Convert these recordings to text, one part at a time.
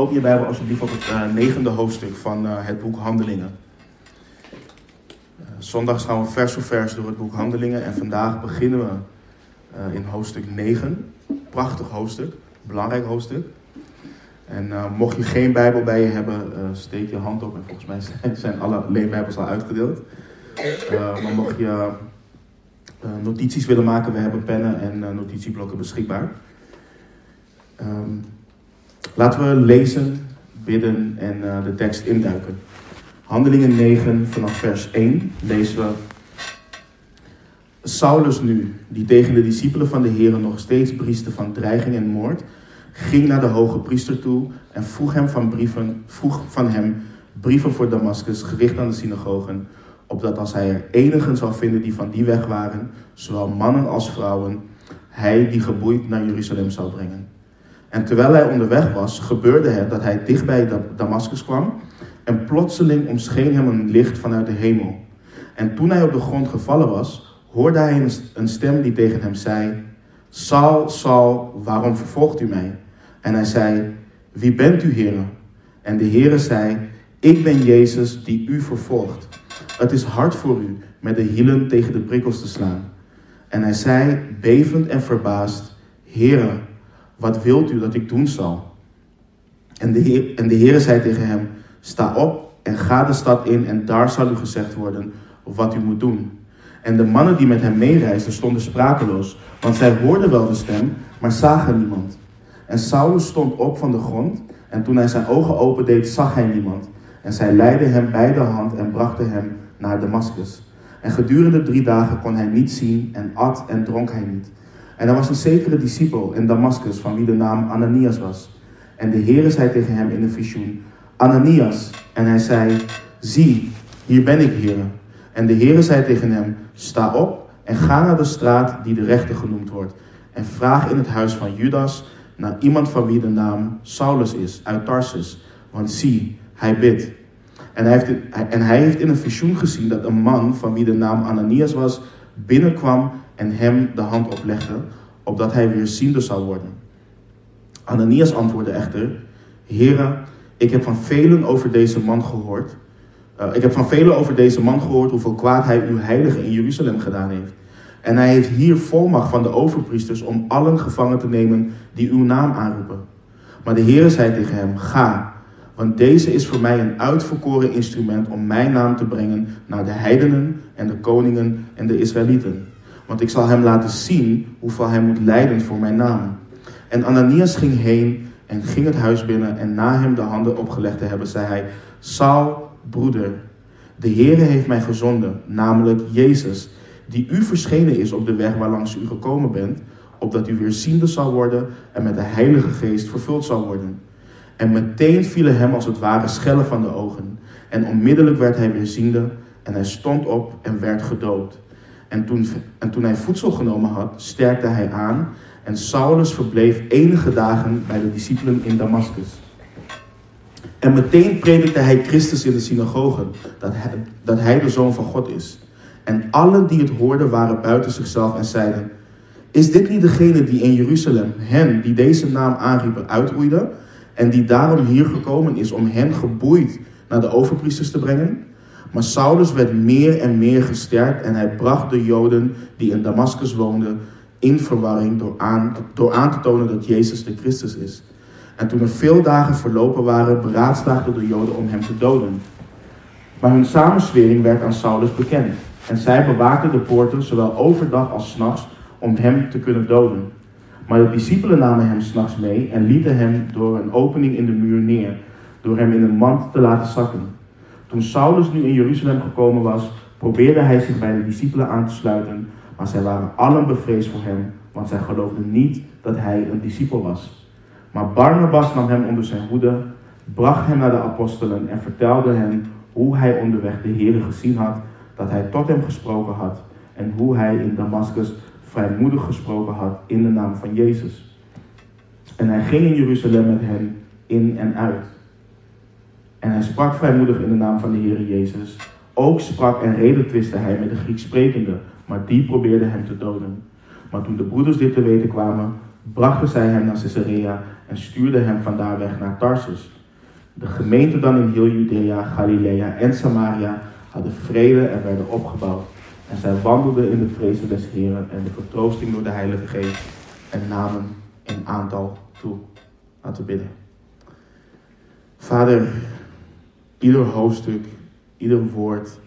open je Bijbel alsjeblieft op het uh, negende hoofdstuk van uh, het boek Handelingen. Uh, zondags gaan we vers voor vers door het boek Handelingen en vandaag beginnen we in hoofdstuk 9. Prachtig hoofdstuk, belangrijk hoofdstuk. En mocht je geen Bijbel bij je hebben, steek je hand op en volgens mij zijn, alle leenbijbels al uitgedeeld. maar mocht je notities willen maken, we hebben pennen en notitieblokken beschikbaar. Um, laten we lezen, bidden en uh, de tekst induiken. Handelingen 9 vanaf vers 1 lezen we. Saulus nu, die tegen de discipelen van de Heer nog steeds brieste van dreiging en moord, ging naar de hoge priester toe en vroeg, hem van brieven, vroeg van hem brieven voor Damascus, gericht aan de synagogen, opdat als hij er enigen zou vinden die van die weg waren, zowel mannen als vrouwen, hij die geboeid naar Jeruzalem zou brengen. En terwijl hij onderweg was, gebeurde het dat hij dichtbij Damascus kwam. En plotseling omscheen hem een licht vanuit de hemel. En toen hij op de grond gevallen was, hoorde hij een stem die tegen hem zei: Saul, Saul, waarom vervolgt u mij? En hij zei: Wie bent u, Heer? En de Heere zei: Ik ben Jezus die u vervolgt. Het is hard voor u met de hielen tegen de prikkels te slaan. En hij zei, bevend en verbaasd: Heere, wat wilt u dat ik doen zal? En de, heer, en de Heer zei tegen hem, sta op en ga de stad in en daar zal u gezegd worden wat u moet doen. En de mannen die met hem meereisden stonden sprakeloos, want zij hoorden wel de stem, maar zagen niemand. En Saulus stond op van de grond en toen hij zijn ogen opendeed, zag hij niemand. En zij leidden hem bij de hand en brachten hem naar Damascus. En gedurende drie dagen kon hij niet zien en at en dronk hij niet. En er was een zekere discipel in Damascus van wie de naam Ananias was. En de Heere zei tegen hem in een visioen, Ananias. En hij zei, zie, hier ben ik, Heere. En de Heere zei tegen hem, sta op en ga naar de straat die de rechter genoemd wordt. En vraag in het huis van Judas naar iemand van wie de naam Saulus is, uit Tarsus. Want zie, hij bidt. En hij, heeft, en hij heeft in een visioen gezien dat een man van wie de naam Ananias was, binnenkwam en hem de hand oplegde, opdat hij weer ziende zou worden. Ananias antwoordde echter, Heere, ik heb van velen over deze man gehoord. Uh, ik heb van velen over deze man gehoord hoeveel kwaad hij uw heilige in Jeruzalem gedaan heeft. En hij heeft hier volmacht van de overpriesters om allen gevangen te nemen die uw naam aanroepen. Maar de Heere zei tegen hem, ga, want deze is voor mij een uitverkoren instrument om mijn naam te brengen naar de heidenen en de koningen en de Israëlieten. Want ik zal hem laten zien hoeveel hij moet lijden voor mijn naam. En Ananias ging heen en ging het huis binnen. En na hem de handen opgelegd te hebben, zei hij: Saul, broeder, de Heere heeft mij gezonden, namelijk Jezus, die u verschenen is op de weg waarlangs u gekomen bent, opdat u weer ziende zal worden en met de Heilige Geest vervuld zal worden. En meteen vielen hem als het ware schellen van de ogen. En onmiddellijk werd hij weer ziende en hij stond op en werd gedoopt. En toen, en toen hij voedsel genomen had, sterkte hij aan. En Saulus verbleef enige dagen bij de discipelen in Damascus. En meteen predikte hij Christus in de synagogen, dat hij, dat hij de Zoon van God is. En allen die het hoorden waren buiten zichzelf en zeiden, is dit niet degene die in Jeruzalem hen, die deze naam aanriepen, uitroeide? En die daarom hier gekomen is om hen geboeid naar de overpriesters te brengen? Maar Saulus werd meer en meer gesterkt en hij bracht de Joden die in Damascus woonden in verwarring door aan, door te tonen dat Jezus de Christus is. En toen er veel dagen verlopen waren, beraadslaagden de Joden om hem te doden. Maar hun samenswering werd aan Saulus bekend. En zij bewaakten de poorten zowel overdag als s'nachts om hem te kunnen doden. Maar de discipelen namen hem s'nachts mee en lieten hem door een opening in de muur neer, door hem in een mand te laten zakken. Toen Saulus nu in Jeruzalem gekomen was, probeerde hij zich bij de discipelen aan te sluiten, maar zij waren allen bevreesd voor hem, want zij geloofden niet dat hij een discipel was. Maar Barnabas nam hem onder zijn hoede, bracht hem naar de apostelen en vertelde hen hoe hij onderweg de Heer gezien had, dat hij tot hem gesproken had en hoe hij in Damascus vrijmoedig gesproken had in de naam van Jezus. En hij ging in Jeruzalem met hen in en uit. En hij sprak vrijmoedig in de naam van de Heer Jezus. Ook sprak en redetwiste hij met de Grieks sprekende, maar die probeerde hem te doden. Maar toen de broeders dit te weten kwamen, brachten zij hem naar Caesarea en stuurden hem vandaar weg naar Tarsus. De gemeente dan in heel Judea, Galilea en Samaria hadden vrede en werden opgebouwd. En zij wandelden in de vrezen des Heren en de vertroosting door de Heilige Geest en namen in aantal toe. Laten we bidden. Vader, ieder hoofdstuk, ieder woord,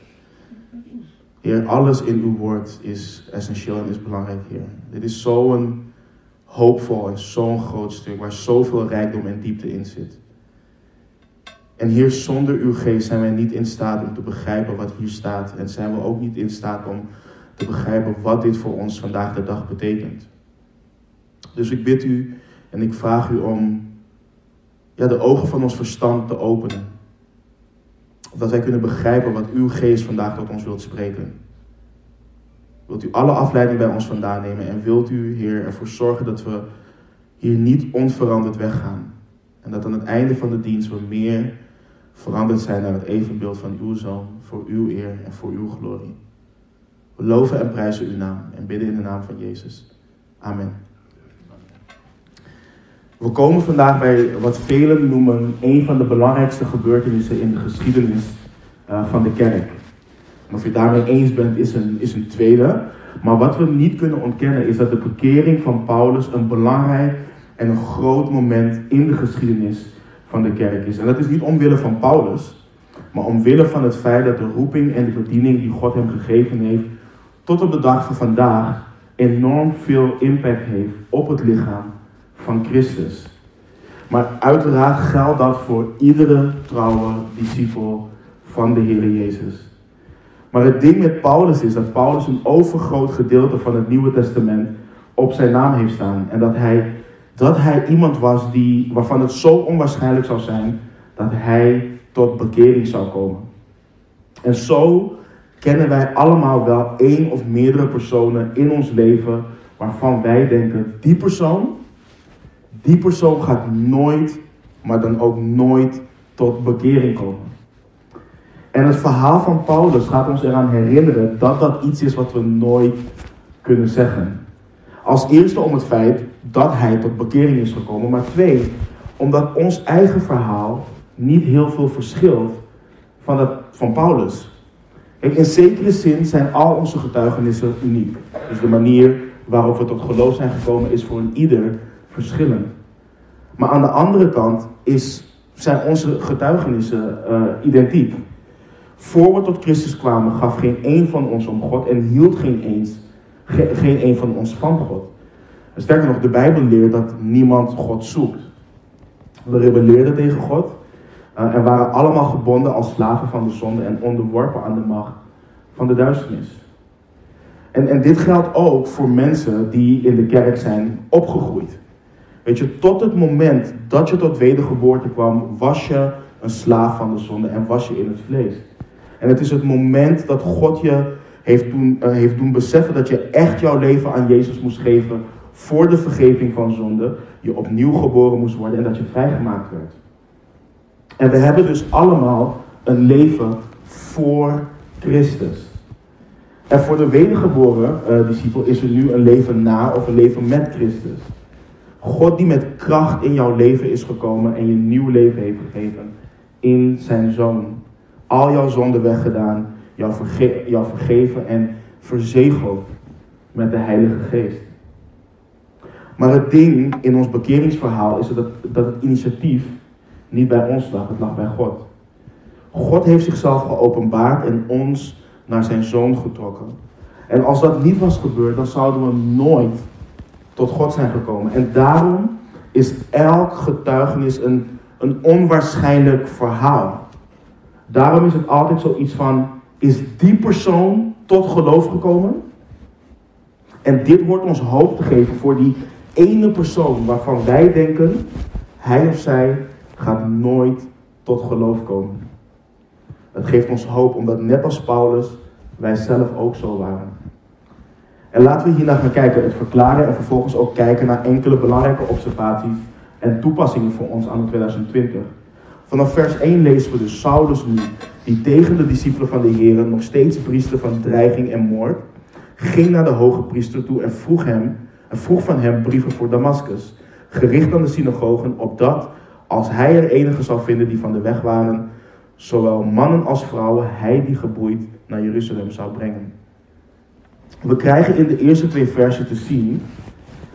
Heer, alles in uw woord is essentieel en is belangrijk, Heer. Dit is zo'n hoopvol en zo'n groot stuk waar zoveel rijkdom en diepte in zit. En Heer, zonder uw geest zijn wij niet in staat om te begrijpen wat hier staat. En zijn we ook niet in staat om te begrijpen wat dit voor ons vandaag de dag betekent. Dus ik bid u en ik vraag u om ja, de ogen van ons verstand te openen. Dat wij kunnen begrijpen wat uw geest vandaag tot ons wilt spreken. Wilt u alle afleiding bij ons vandaan nemen en wilt u, Heer, ervoor zorgen dat we hier niet onveranderd weggaan. En dat aan het einde van de dienst we meer veranderd zijn naar het evenbeeld van uw Zoon, voor uw eer en voor uw glorie. We loven en prijzen uw naam en bidden in de naam van Jezus. Amen. We komen vandaag bij wat velen noemen een van de belangrijkste gebeurtenissen in de geschiedenis uh, van de kerk. Of je daarmee eens bent, is een, is tweede. Maar wat we niet kunnen ontkennen is dat de bekering van Paulus een belangrijk en een groot moment in de geschiedenis van de kerk is. En dat is niet omwille van Paulus, maar omwille van het feit dat de roeping en de bediening die God hem gegeven heeft, tot op de dag van vandaag enorm veel impact heeft op het lichaam van Christus. Maar uiteraard geldt dat voor iedere trouwe discipel van de Heer Jezus. Maar het ding met Paulus is dat Paulus een overgroot gedeelte van het Nieuwe Testament op zijn naam heeft staan. En dat hij, dat hij iemand was die, waarvan het zo onwaarschijnlijk zou zijn dat hij tot bekering zou komen. En zo kennen wij allemaal wel één of meerdere personen in ons leven waarvan wij denken, die persoon, die persoon gaat nooit, maar dan ook nooit tot bekering komen. En het verhaal van Paulus gaat ons eraan herinneren dat dat iets is wat we nooit kunnen zeggen. Als eerste om het feit dat hij tot bekering is gekomen, maar twee, omdat ons eigen verhaal niet heel veel verschilt van dat van Paulus. in zekere zin zijn al onze getuigenissen uniek. Dus de manier waarop we tot geloof zijn gekomen is voor een ieder verschillend. Maar aan de andere kant is, zijn onze getuigenissen uh, identiek. Voor we tot Christus kwamen, gaf geen een van ons om God en hield geen, eens, geen een van ons van God. sterker nog, de Bijbel leert dat niemand God zoekt. We rebelleerden tegen God uh, en waren allemaal gebonden als slaven van de zonde en onderworpen aan de macht van de duisternis. En, en dit geldt ook voor mensen die in de kerk zijn opgegroeid. Weet je, tot het moment dat je tot wedergeboorte kwam, was je een slaaf van de zonde en was je in het vlees. En het is het moment dat God je heeft doen, uh, heeft doen beseffen dat je echt jouw leven aan Jezus moest geven voor de vergeving van zonde. Je opnieuw geboren moest worden en dat je vrijgemaakt werd. En we hebben dus allemaal een leven voor Christus. En voor de wedergeboren uh, discipel is er nu een leven na of een leven met Christus. God die met kracht in jouw leven is gekomen en je nieuw leven heeft gegeven in zijn zoon al jouw zonden weggedaan, jou, verge jou vergeven en verzegeld met de Heilige Geest. Maar het ding in ons bekeringsverhaal is dat, dat het initiatief niet bij ons lag, het lag bij God. God heeft zichzelf geopenbaard en ons naar zijn zoon getrokken. En als dat niet was gebeurd, dan zouden we nooit tot God zijn gekomen. En daarom is elk getuigenis een, een onwaarschijnlijk verhaal. Daarom is het altijd zoiets van, is die persoon tot geloof gekomen? En dit wordt ons hoop te geven voor die ene persoon waarvan wij denken, hij of zij gaat nooit tot geloof komen. Het geeft ons hoop omdat net als Paulus wij zelf ook zo waren. En laten we hiernaar gaan kijken, het verklaren en vervolgens ook kijken naar enkele belangrijke observaties en toepassingen voor ons aan 2020. Vanaf vers 1 lezen we dus Saulus nu, die tegen de discipelen van de Heer nog steeds priester van dreiging en moord, ging naar de hoge priester toe en vroeg hem, en vroeg van hem brieven voor Damascus, gericht aan de synagogen, opdat, als hij er enige zou vinden die van de weg waren, zowel mannen als vrouwen, hij die geboeid naar Jeruzalem zou brengen. We krijgen in de eerste twee versen te zien,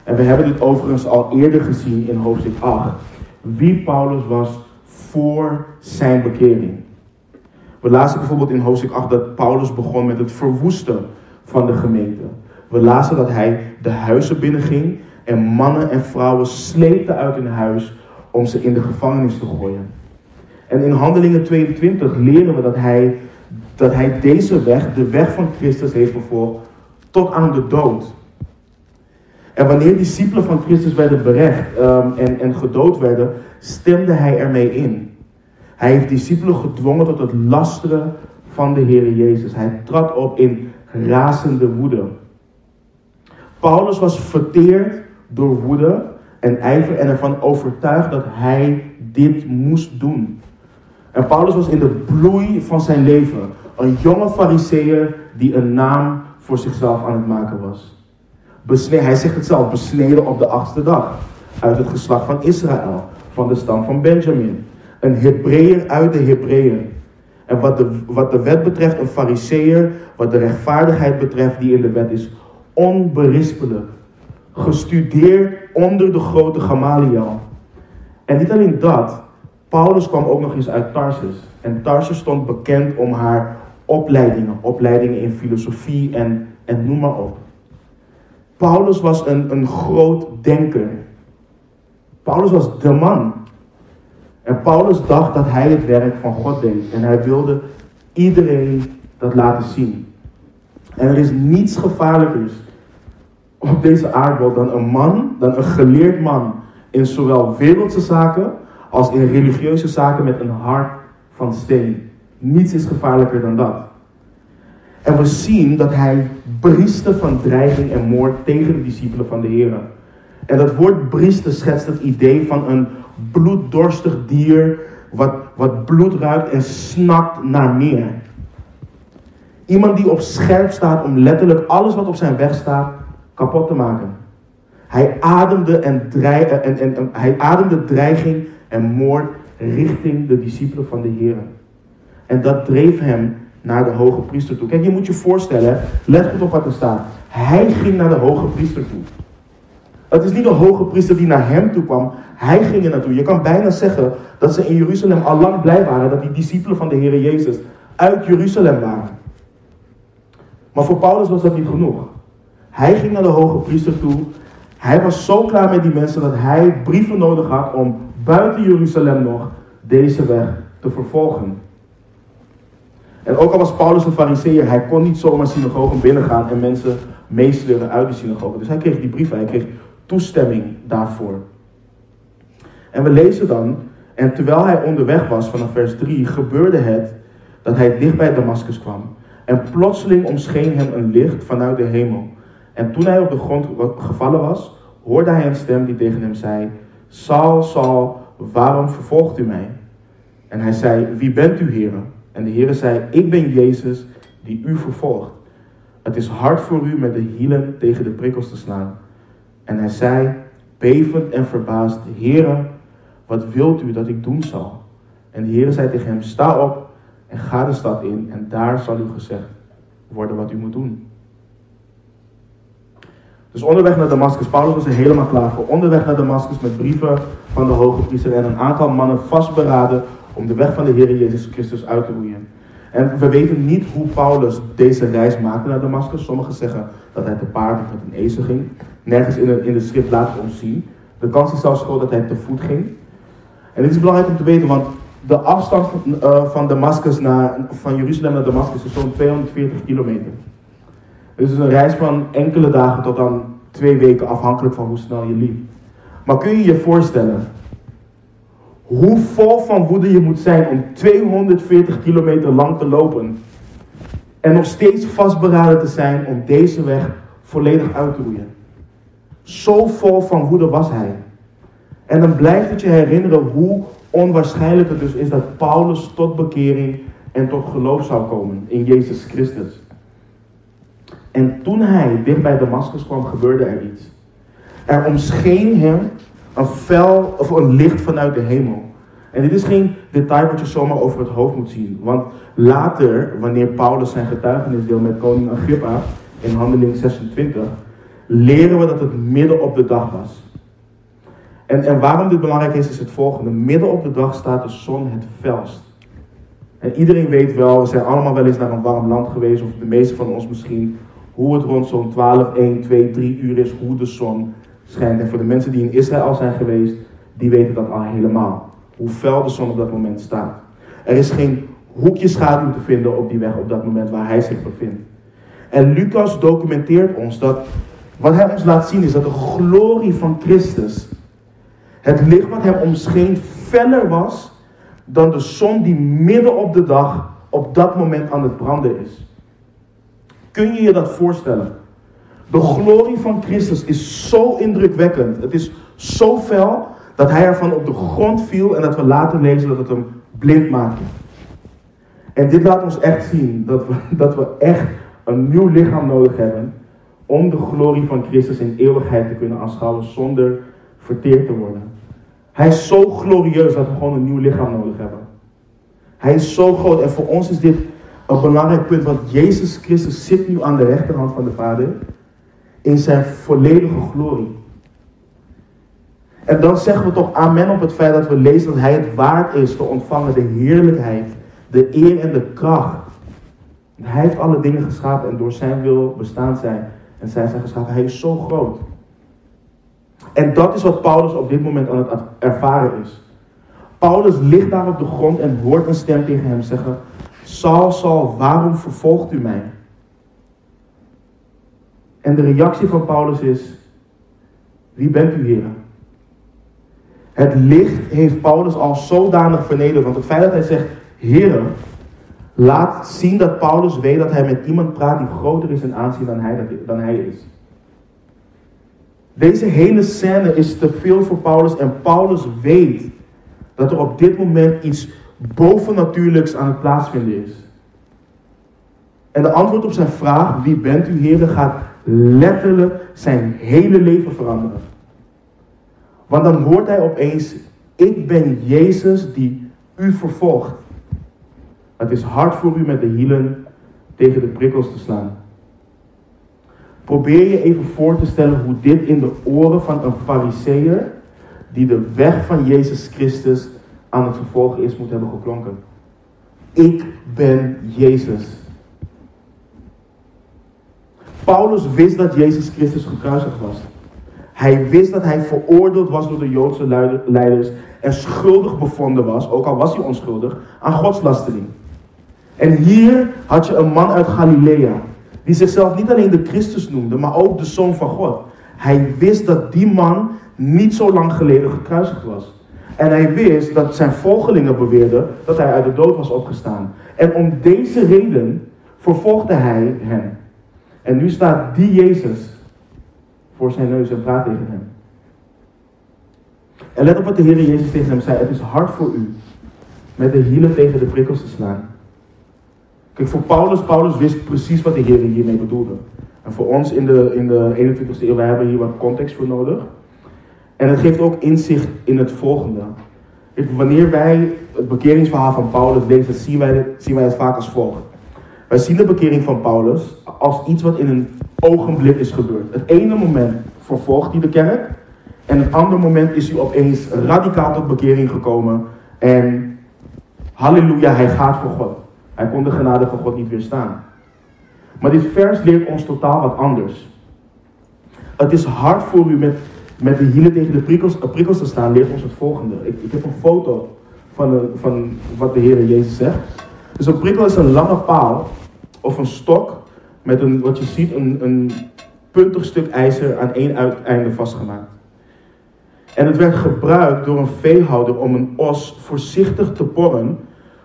en we hebben dit overigens al eerder gezien in hoofdstuk 8, wie Paulus was voor zijn bekering. We lazen bijvoorbeeld in hoofdstuk 8 dat Paulus begon met het verwoesten van de gemeente. We lazen dat hij de huizen binnenging en mannen en vrouwen sleepte uit hun huis om ze in de gevangenis te gooien. En in Handelingen 22 leren we dat hij, dat hij deze weg, de weg van Christus, heeft vervolgd tot aan de dood. En wanneer discipelen van Christus werden berecht um, en, en gedood werden, stemde hij ermee in. Hij heeft discipelen gedwongen tot het lasteren van de Heer Jezus. Hij trad op in razende woede. Paulus was verteerd door woede en ijver en ervan overtuigd dat hij dit moest doen. En Paulus was in de bloei van zijn leven een jonge fariseer die een naam voor zichzelf aan het maken was. hij zegt het zelf, besneden op de achtste dag. Uit het geslacht van Israël, van de stam van Benjamin. Een Hebreeër uit de Hebreeën. En wat de, wat de wet betreft, een fariseer, wat de rechtvaardigheid betreft die in de wet is, onberispelijk. Gestudeerd onder de grote Gamaliel. En niet alleen dat, Paulus kwam ook nog eens uit Tarsus. En Tarsus stond bekend om haar opleidingen. Opleidingen in filosofie en, en noem maar op. Paulus was een, een groot denker. Paulus was de man. En Paulus dacht dat hij het werk van God deed. En hij wilde iedereen dat laten zien. En er is niets gevaarlijkers op deze aardbol dan een man, dan een geleerd man in zowel wereldse zaken als in religieuze zaken met een hart van steen. Niets is gevaarlijker dan dat. En we zien dat hij brieste van dreiging en moord tegen de discipelen van de Heer. En dat woord brieste schetst het idee van een bloeddorstig dier wat, wat bloed ruikt en snakt naar meer. Iemand die op scherp staat om letterlijk alles wat op zijn weg staat kapot te maken. Hij ademde, en, en, en, en hij ademde dreiging en moord richting de discipelen van de Heer. En dat dreef hem naar de hoge priester toe. Kijk, je moet je voorstellen, let goed op wat er staat. Hij ging naar de hoge priester toe. Het is niet de hoge priester die naar hem toe kwam, hij ging er naartoe. Je kan bijna zeggen dat ze in Jeruzalem al lang blij waren dat die discipelen van de Heer Jezus uit Jeruzalem waren. Maar voor Paulus was dat niet genoeg. Hij ging naar de hoge priester toe. Hij was zo klaar met die mensen dat hij brieven nodig had om buiten Jeruzalem nog deze weg te vervolgen. En ook al was Paulus een fariseer, hij kon niet zomaar synagogen binnengaan en mensen meesleuren uit de synagogen. Dus hij kreeg die brieven, hij kreeg toestemming daarvoor. En we lezen dan, en terwijl hij onderweg was vanaf vers 3, gebeurde het dat hij dicht bij Damascus kwam. En plotseling omscheen hem een licht vanuit de hemel. En toen hij op de grond gevallen was, hoorde hij een stem die tegen hem zei: Saul, Saul, waarom vervolgt u mij? En hij zei: Wie bent u, heren? En de Heer zei: Ik ben Jezus die u vervolgt. Het is hard voor u met de hielen tegen de prikkels te slaan. En hij zei, bevend en verbaasd: Heere, wat wilt u dat ik doen zal? En de Heer zei tegen hem: Sta op en ga de stad in, en daar zal u gezegd worden wat u moet doen. Dus onderweg naar Damascus, Paulus was er helemaal klaar voor. Onderweg naar Damascus met brieven van de hoge priester en een aantal mannen vastberaden om de weg van de Heer Jezus Christus uit te roeien. En we weten niet hoe Paulus deze reis maakte naar Damascus. Sommigen zeggen dat hij te paard of met een ezel ging. Nergens in de, in de schrift laat ons zien. De kans is zelfs groot dat hij te voet ging. En dit is belangrijk om te weten, want de afstand van, uh, van, Damascus naar, van Jeruzalem naar Damascus is zo'n 240 kilometer. Dus is een reis van enkele dagen tot dan twee weken, afhankelijk van hoe snel je liep. Maar kun je je voorstellen hoe vol van woede je moet zijn om 240 kilometer lang te lopen en nog steeds vastberaden te zijn om deze weg volledig uit te roeien? Zo vol van woede was hij. En dan blijft het je herinneren hoe onwaarschijnlijk het dus is dat Paulus tot bekering en tot geloof zou komen in Jezus Christus. En toen hij dicht bij Damascus kwam, gebeurde er iets. Er omscheen hem een fel of een licht vanuit de hemel. En dit is geen detail wat je zomaar over het hoofd moet zien. Want later, wanneer Paulus zijn getuigenis deelt met koning Agrippa in handeling 26, leren we dat het midden op de dag was. En, en waarom dit belangrijk is, is het volgende. Midden op de dag staat de zon het felst. En iedereen weet wel, we zijn allemaal wel eens naar een warm land geweest, of de meeste van ons misschien, hoe het rond zo'n 12, 1, 2, 3 uur is, hoe de zon schijnt. En voor de mensen die in Israël zijn geweest, die weten dat al helemaal. Hoe fel de zon op dat moment staat. Er is geen hoekje schaduw te vinden op die weg op dat moment waar hij zich bevindt. En Lucas documenteert ons dat, wat hij ons laat zien is dat de glorie van Christus, het licht wat hem omscheen, feller was dan de zon die midden op de dag op dat moment aan het branden is. Kun je je dat voorstellen? De glorie van Christus is zo indrukwekkend. Het is zo fel dat hij ervan op de grond viel en dat we later lezen dat het hem blind maakte. En dit laat ons echt zien dat we, dat we echt een nieuw lichaam nodig hebben om de glorie van Christus in eeuwigheid te kunnen aanschouwen zonder verteerd te worden. Hij is zo glorieus dat we gewoon een nieuw lichaam nodig hebben. Hij is zo groot en voor ons is dit een belangrijk punt, want Jezus Christus zit nu aan de rechterhand van de Vader in zijn volledige glorie. En dan zeggen we toch amen op het feit dat we lezen dat hij het waard is te ontvangen de heerlijkheid, de eer en de kracht. Hij heeft alle dingen geschapen en door zijn wil bestaan zijn en zijn zijn geschapen. Hij is zo groot. En dat is wat Paulus op dit moment aan het ervaren is. Paulus ligt daar op de grond en hoort een stem tegen hem zeggen: Saul, Saul, waarom vervolgt u mij? En de reactie van Paulus is: Wie bent u, Heer? Het licht heeft Paulus al zodanig vernederd. Want het feit dat hij zegt: Heer, laat zien dat Paulus weet dat hij met iemand praat die groter is in aanzien dan hij, dan hij is. Deze hele scène is te veel voor Paulus en Paulus weet dat er op dit moment iets bovennatuurlijks aan het plaatsvinden is. En de antwoord op zijn vraag, wie bent u Heer, gaat letterlijk zijn hele leven veranderen. Want dan hoort hij opeens, ik ben Jezus die u vervolgt. Het is hard voor u met de hielen tegen de prikkels te slaan. Probeer je even voor te stellen hoe dit in de oren van een fariseer die de weg van Jezus Christus aan het vervolgen is, moet hebben geklonken. Ik ben Jezus. Paulus wist dat Jezus Christus gekruisigd was. Hij wist dat hij veroordeeld was door de Joodse leiders en schuldig bevonden was, ook al was hij onschuldig, aan godslastering. En hier had je een man uit Galilea, die zichzelf niet alleen de Christus noemde, maar ook de Zoon van God. Hij wist dat die man niet zo lang geleden gekruisigd was. En hij wist dat zijn volgelingen beweerden dat hij uit de dood was opgestaan. En om deze reden vervolgde hij hem. En nu staat die Jezus voor zijn neus en praat tegen hem. En let op wat de Heer Jezus tegen hem zei. Het is hard voor u met de hielen tegen de prikkels te slaan. Kijk, voor Paulus, Paulus wist precies wat de Heer hiermee bedoelde. En voor ons in de, in de 21ste eeuw, wij hebben hier wat context voor nodig. En het geeft ook inzicht in het volgende. Wanneer wij het bekeringsverhaal van Paulus lezen, zien wij, het, zien wij het vaak als volgt. Wij zien de bekering van Paulus als iets wat in een ogenblik is gebeurd. Het ene moment vervolgt hij de kerk. En het andere moment is hij opeens radicaal tot bekering gekomen. En halleluja, hij gaat voor God. Hij kon de genade van God niet weerstaan. Maar dit vers leert ons totaal wat anders. Het is hard voor u met, met de hielen tegen de prikkels, uh, prikkels te staan, leert ons het volgende. Ik, ik heb een foto van, een, van wat de Heer Jezus zegt. Dus een prikkel is een lange paal of een stok met een, wat je ziet, een, een puntig stuk ijzer aan één uiteinde vastgemaakt. En het werd gebruikt door een veehouder om een os voorzichtig te porren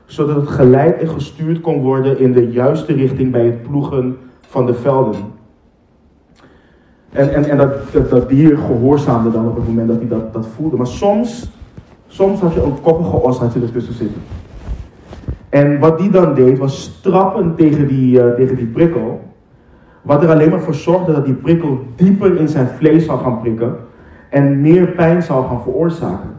zodat het geleid en gestuurd kon worden in de juiste richting bij het ploegen van de velden. En, en, en dat, dat, dier gehoorzaamde dan op het moment dat hij dat, dat voelde. Maar soms, soms had je een koppige os had je ertussen zitten. En wat die dan deed, was strappen tegen die, uh, tegen die prikkel. Wat er alleen maar voor zorgde dat die prikkel dieper in zijn vlees zou gaan prikken. en meer pijn zou gaan veroorzaken.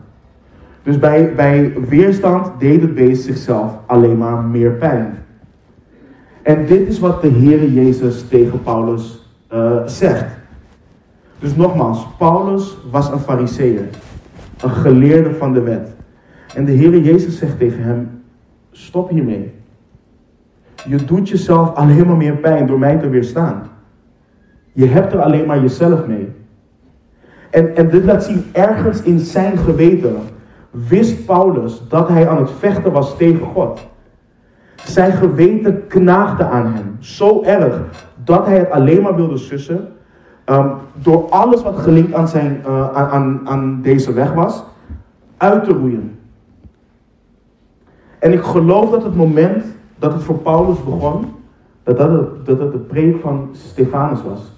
Dus bij, bij weerstand deed het beest zichzelf alleen maar meer pijn. En dit is wat de Heere Jezus tegen Paulus uh, zegt. Dus nogmaals, Paulus was een fariseer, een geleerde van de wet. En de Heere Jezus zegt tegen hem, stop hiermee. Je doet jezelf alleen maar meer pijn door mij te weerstaan. Je hebt er alleen maar jezelf mee. En, en dit laat zien, ergens in zijn geweten wist Paulus dat hij aan het vechten was tegen God. Zijn geweten knaagde aan hem. Zo erg dat hij het alleen maar wilde sussen. Um, door alles wat gelinkt aan, zijn, uh, aan, aan deze weg was, uit te roeien. En ik geloof dat het moment dat het voor Paulus begon, dat dat, het, dat de preek van Stefanus was.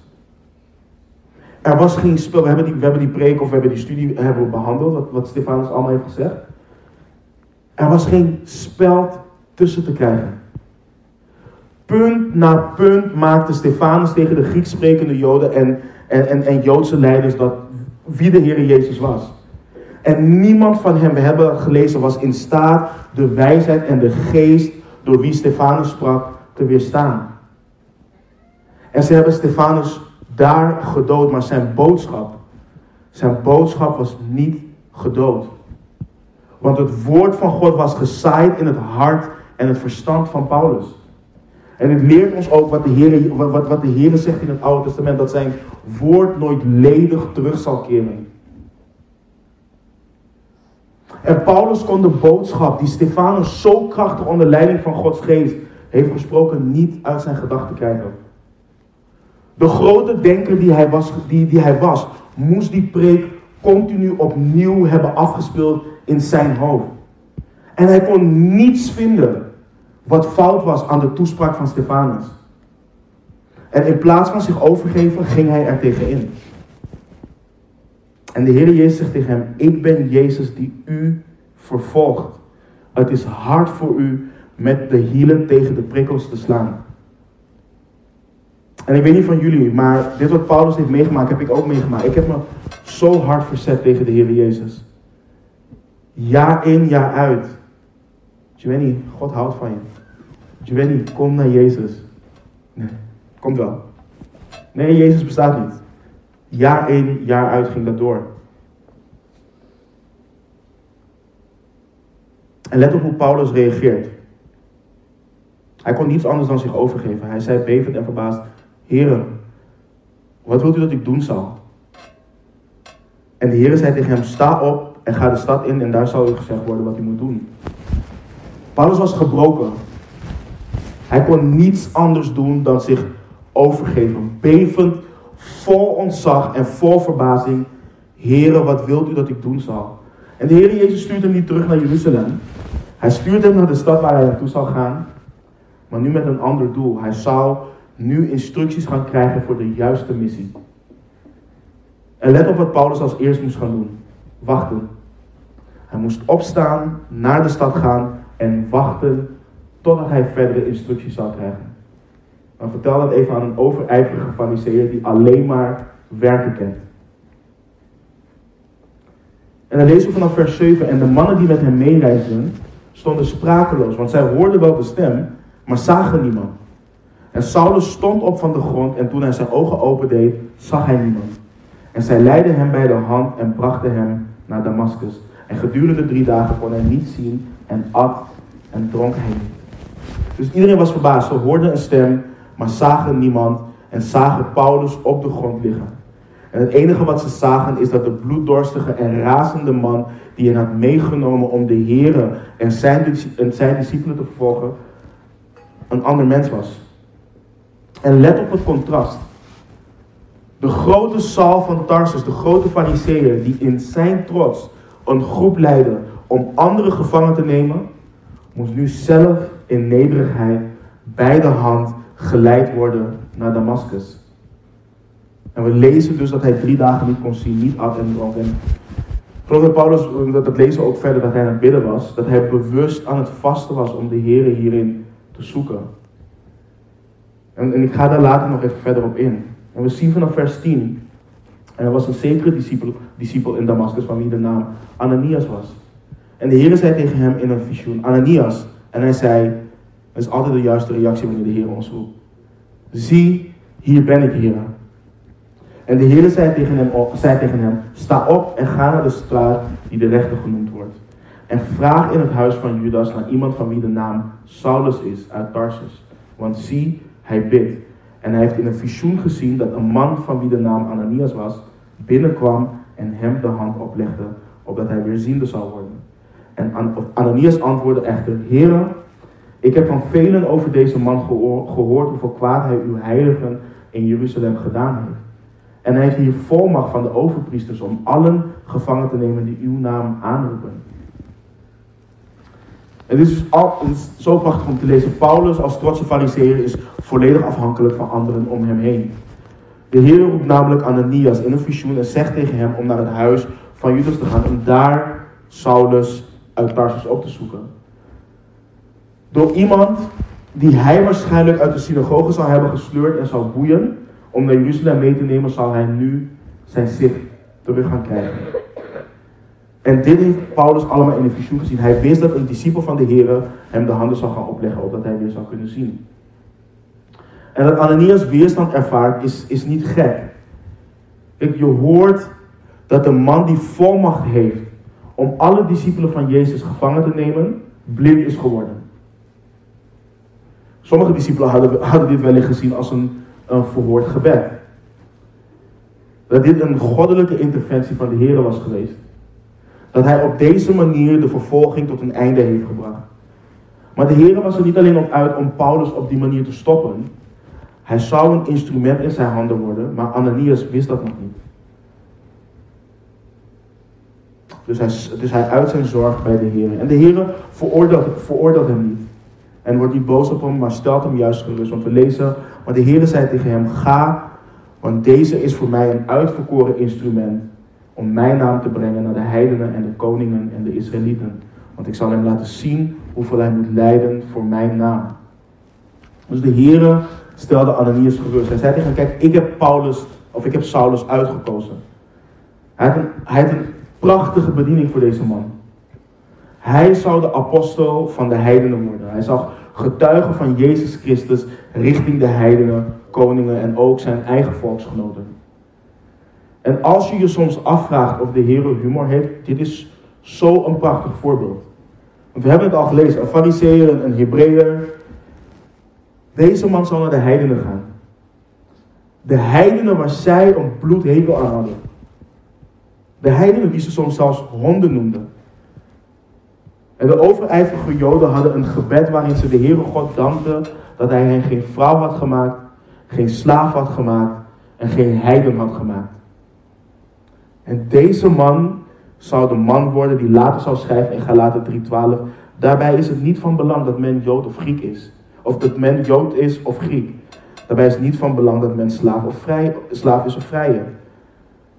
Er was geen spel. We hebben die, we hebben die preek of we hebben die studie hebben we behandeld, wat, wat Stefanus allemaal heeft gezegd. Er was geen speld tussen te krijgen. Punt na punt maakte Stefanus tegen de Grieks sprekende Joden en, en, en, en Joodse leiders dat wie de Heer Jezus was. En niemand van hen, we hebben gelezen, was in staat de wijsheid en de geest door wie Stefanus sprak te weerstaan. En ze hebben Stefanus daar gedood, maar zijn boodschap, zijn boodschap was niet gedood. Want het woord van God was gezaaid in het hart en het verstand van Paulus. En het leert ons ook wat de, Heer, wat, wat de Heer zegt in het Oude Testament, dat zijn woord nooit ledig terug zal keren. En Paulus kon de boodschap die Stefanus zo krachtig onder leiding van Gods geest heeft gesproken, niet uit zijn gedachten krijgen. De grote denker die hij, was, die, die hij was, moest die preek continu opnieuw hebben afgespeeld in zijn hoofd. En hij kon niets vinden wat fout was aan de toespraak van Stefanus. En in plaats van zich overgeven, ging hij er tegenin. En de Heer Jezus zegt tegen hem: Ik ben Jezus die u vervolgt. Het is hard voor u met de hielen tegen de prikkels te slaan. En ik weet niet van jullie, maar dit wat Paulus heeft meegemaakt, heb ik ook meegemaakt. Ik heb me zo hard verzet tegen de Heer Jezus. Jaar in, jaar uit. Giovanni, God houdt van je. Giovanni, kom naar Jezus. Nee, komt wel. Nee, Jezus bestaat niet. Jaar in, jaar uit ging dat door. En let op hoe Paulus reageert. Hij kon niets anders dan zich overgeven. Hij zei bevend en verbaasd: Heren, wat wilt u dat ik doen zal? En de Heer zei tegen hem: Sta op en ga de stad in en daar zal u gezegd worden wat u moet doen. Paulus was gebroken. Hij kon niets anders doen dan zich overgeven. Bevend, vol ontzag en vol verbazing. Heren, wat wilt u dat ik doen zal? En de Heer Jezus stuurt hem niet terug naar Jeruzalem. Hij stuurt hem naar de stad waar hij naartoe zal gaan. Maar nu met een ander doel. Hij zou nu instructies gaan krijgen voor de juiste missie. En let op wat Paulus als eerst moest gaan doen. Wachten. Hij moest opstaan, naar de stad gaan en wachten totdat hij verdere instructies zou krijgen. Maar vertel dat even aan een overijverige fariseer die alleen maar werken kent. En dan lezen we vanaf vers 7. En de mannen die met hem meereisden, stonden sprakeloos, want zij hoorden wel de stem, maar zagen niemand. En Saulus stond op van de grond en toen hij zijn ogen opendeed, zag hij niemand. En zij leidden hem bij de hand en brachten hem naar Damascus. En gedurende drie dagen kon hij niet zien en at en dronk hij niet. Dus iedereen was verbaasd. Ze hoorden een stem, maar zagen niemand en zagen Paulus op de grond liggen. En het enige wat ze zagen is dat de bloeddorstige en razende man die hen had meegenomen om de Here en zijn, zijn discipelen te vervolgen, een ander mens was. En let op het contrast. De grote Saul van Tarsus, de grote fariseer, die in zijn trots een groep leidde om andere gevangen te nemen, moest nu zelf in nederigheid bij de hand geleid worden naar Damascus. En we lezen dus dat hij drie dagen niet kon zien, niet at en dronk. En geloof dat Paulus, dat lezen we ook verder, dat hij aan het bidden was. Dat hij bewust aan het vasten was om de Heer hierin te zoeken. En, en ik ga daar later nog even verder op in. En we zien vanaf vers 10 En er was een zekere discipel, discipel in Damascus van wie de naam Ananias was. En de Heer zei tegen hem in een visioen, Ananias. En hij zei, dat is altijd de juiste reactie wanneer de Heer ons roept. Zie, hier ben ik, Heer. En de Heer zei tegen, hem, tegen hem, sta op en ga naar de straat die de rechter genoemd wordt. En vraag in het huis van Judas naar iemand van wie de naam Saulus is uit Tarsus. Want zie, hij bidt. En hij heeft in een visioen gezien dat een man van wie de naam Ananias was, binnenkwam en hem de hand oplegde, opdat hij weer ziende zou worden. En Ananias antwoordde echter, Heere, ik heb van velen over deze man gehoord hoeveel kwaad hij uw heiligen in Jeruzalem gedaan heeft. En hij heeft hier volmacht van de overpriesters om allen gevangen te nemen die uw naam aanroepen. Het is, al, het is zo prachtig om te lezen. Paulus als trotse fariseer is volledig afhankelijk van anderen om hem heen. De Heer roept namelijk Ananias in een visioen en zegt tegen hem om naar het huis van Judas te gaan en daar Saulus uit Tarsus op te zoeken. Door iemand die hij waarschijnlijk uit de synagoge zou hebben gesleurd en zou boeien om naar Jeruzalem mee te nemen, zal hij nu zijn zicht terug gaan krijgen. En dit heeft Paulus allemaal in de visioen gezien. Hij wist dat een discipel van de Heer hem de handen zou gaan opleggen, opdat hij weer zou kunnen zien. En dat Ananias weerstand ervaart, is, is niet gek. Je hoort dat een man die volmacht heeft om alle discipelen van Jezus gevangen te nemen, blind is geworden. Sommige discipelen hadden, hadden dit wellicht gezien als een, verhoord gebed. Dat dit een goddelijke interventie van de Heer was geweest. Dat hij op deze manier de vervolging tot een einde heeft gebracht. Maar de Heer was er niet alleen op uit om Paulus op die manier te stoppen. Hij zou een instrument in zijn handen worden, maar Ananias wist dat nog niet. Dus hij, dus hij uit zijn zorg bij de Heer. En de Heer veroordeelt hem niet. En wordt niet boos op hem, maar stelt hem juist gerust. Want we lezen, maar de Heer zei tegen hem, ga, want deze is voor mij een uitverkoren instrument om mijn naam te brengen naar de heidenen en de koningen en de Israëlieten. Want ik zal hem laten zien hoeveel hij moet lijden voor mijn naam. Dus de Heer stelde Ananias gerust. Hij zei tegen hem, kijk, ik heb Paulus, of ik heb Saulus uitgekozen. Hij had een, hij had een prachtige bediening voor deze man. Hij zou de apostel van de heidenen worden. Hij zag getuigen van Jezus Christus richting de heidenen, koningen en ook zijn eigen volksgenoten. En als je je soms afvraagt of de Heer humor heeft, dit is zo een prachtig voorbeeld. Want we hebben het al gelezen, een fariseer, een Hebreeër. Deze man zou naar de heidenen gaan. De heidenen waar zij een bloedhekel aan hadden. De heidenen die ze soms zelfs honden noemden. En de overijverige Joden hadden een gebed waarin ze de Heere God dankten dat hij hen geen vrouw had gemaakt, geen slaaf had gemaakt en geen heiden had gemaakt. En deze man zou de man worden die later zou schrijven in Galaten 3:12. Daarbij is het niet van belang dat men Jood of Griek is. Of dat men Jood is of Griek. Daarbij is het niet van belang dat men slaaf, of vrij, slaaf is of vrije.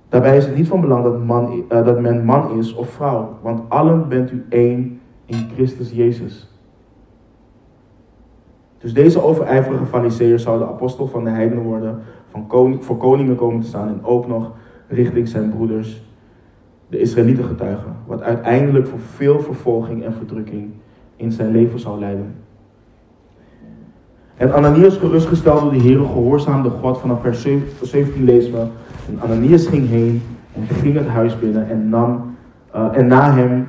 Daarbij is het niet van belang dat, man, uh, dat men man is of vrouw. Want allen bent u één in Christus Jezus. Dus deze overijverige zou de apostel van de heidenen worden, van koning, voor koningen komen te staan en ook nog richting zijn broeders, de Israëlieten getuigen, wat uiteindelijk voor veel vervolging en verdrukking in zijn leven zou leiden. En Ananias gerustgesteld door de Heer gehoorzaamde God. Vanaf vers 17 lezen we. En Ananias ging heen en ging het huis binnen en nam uh, en na hem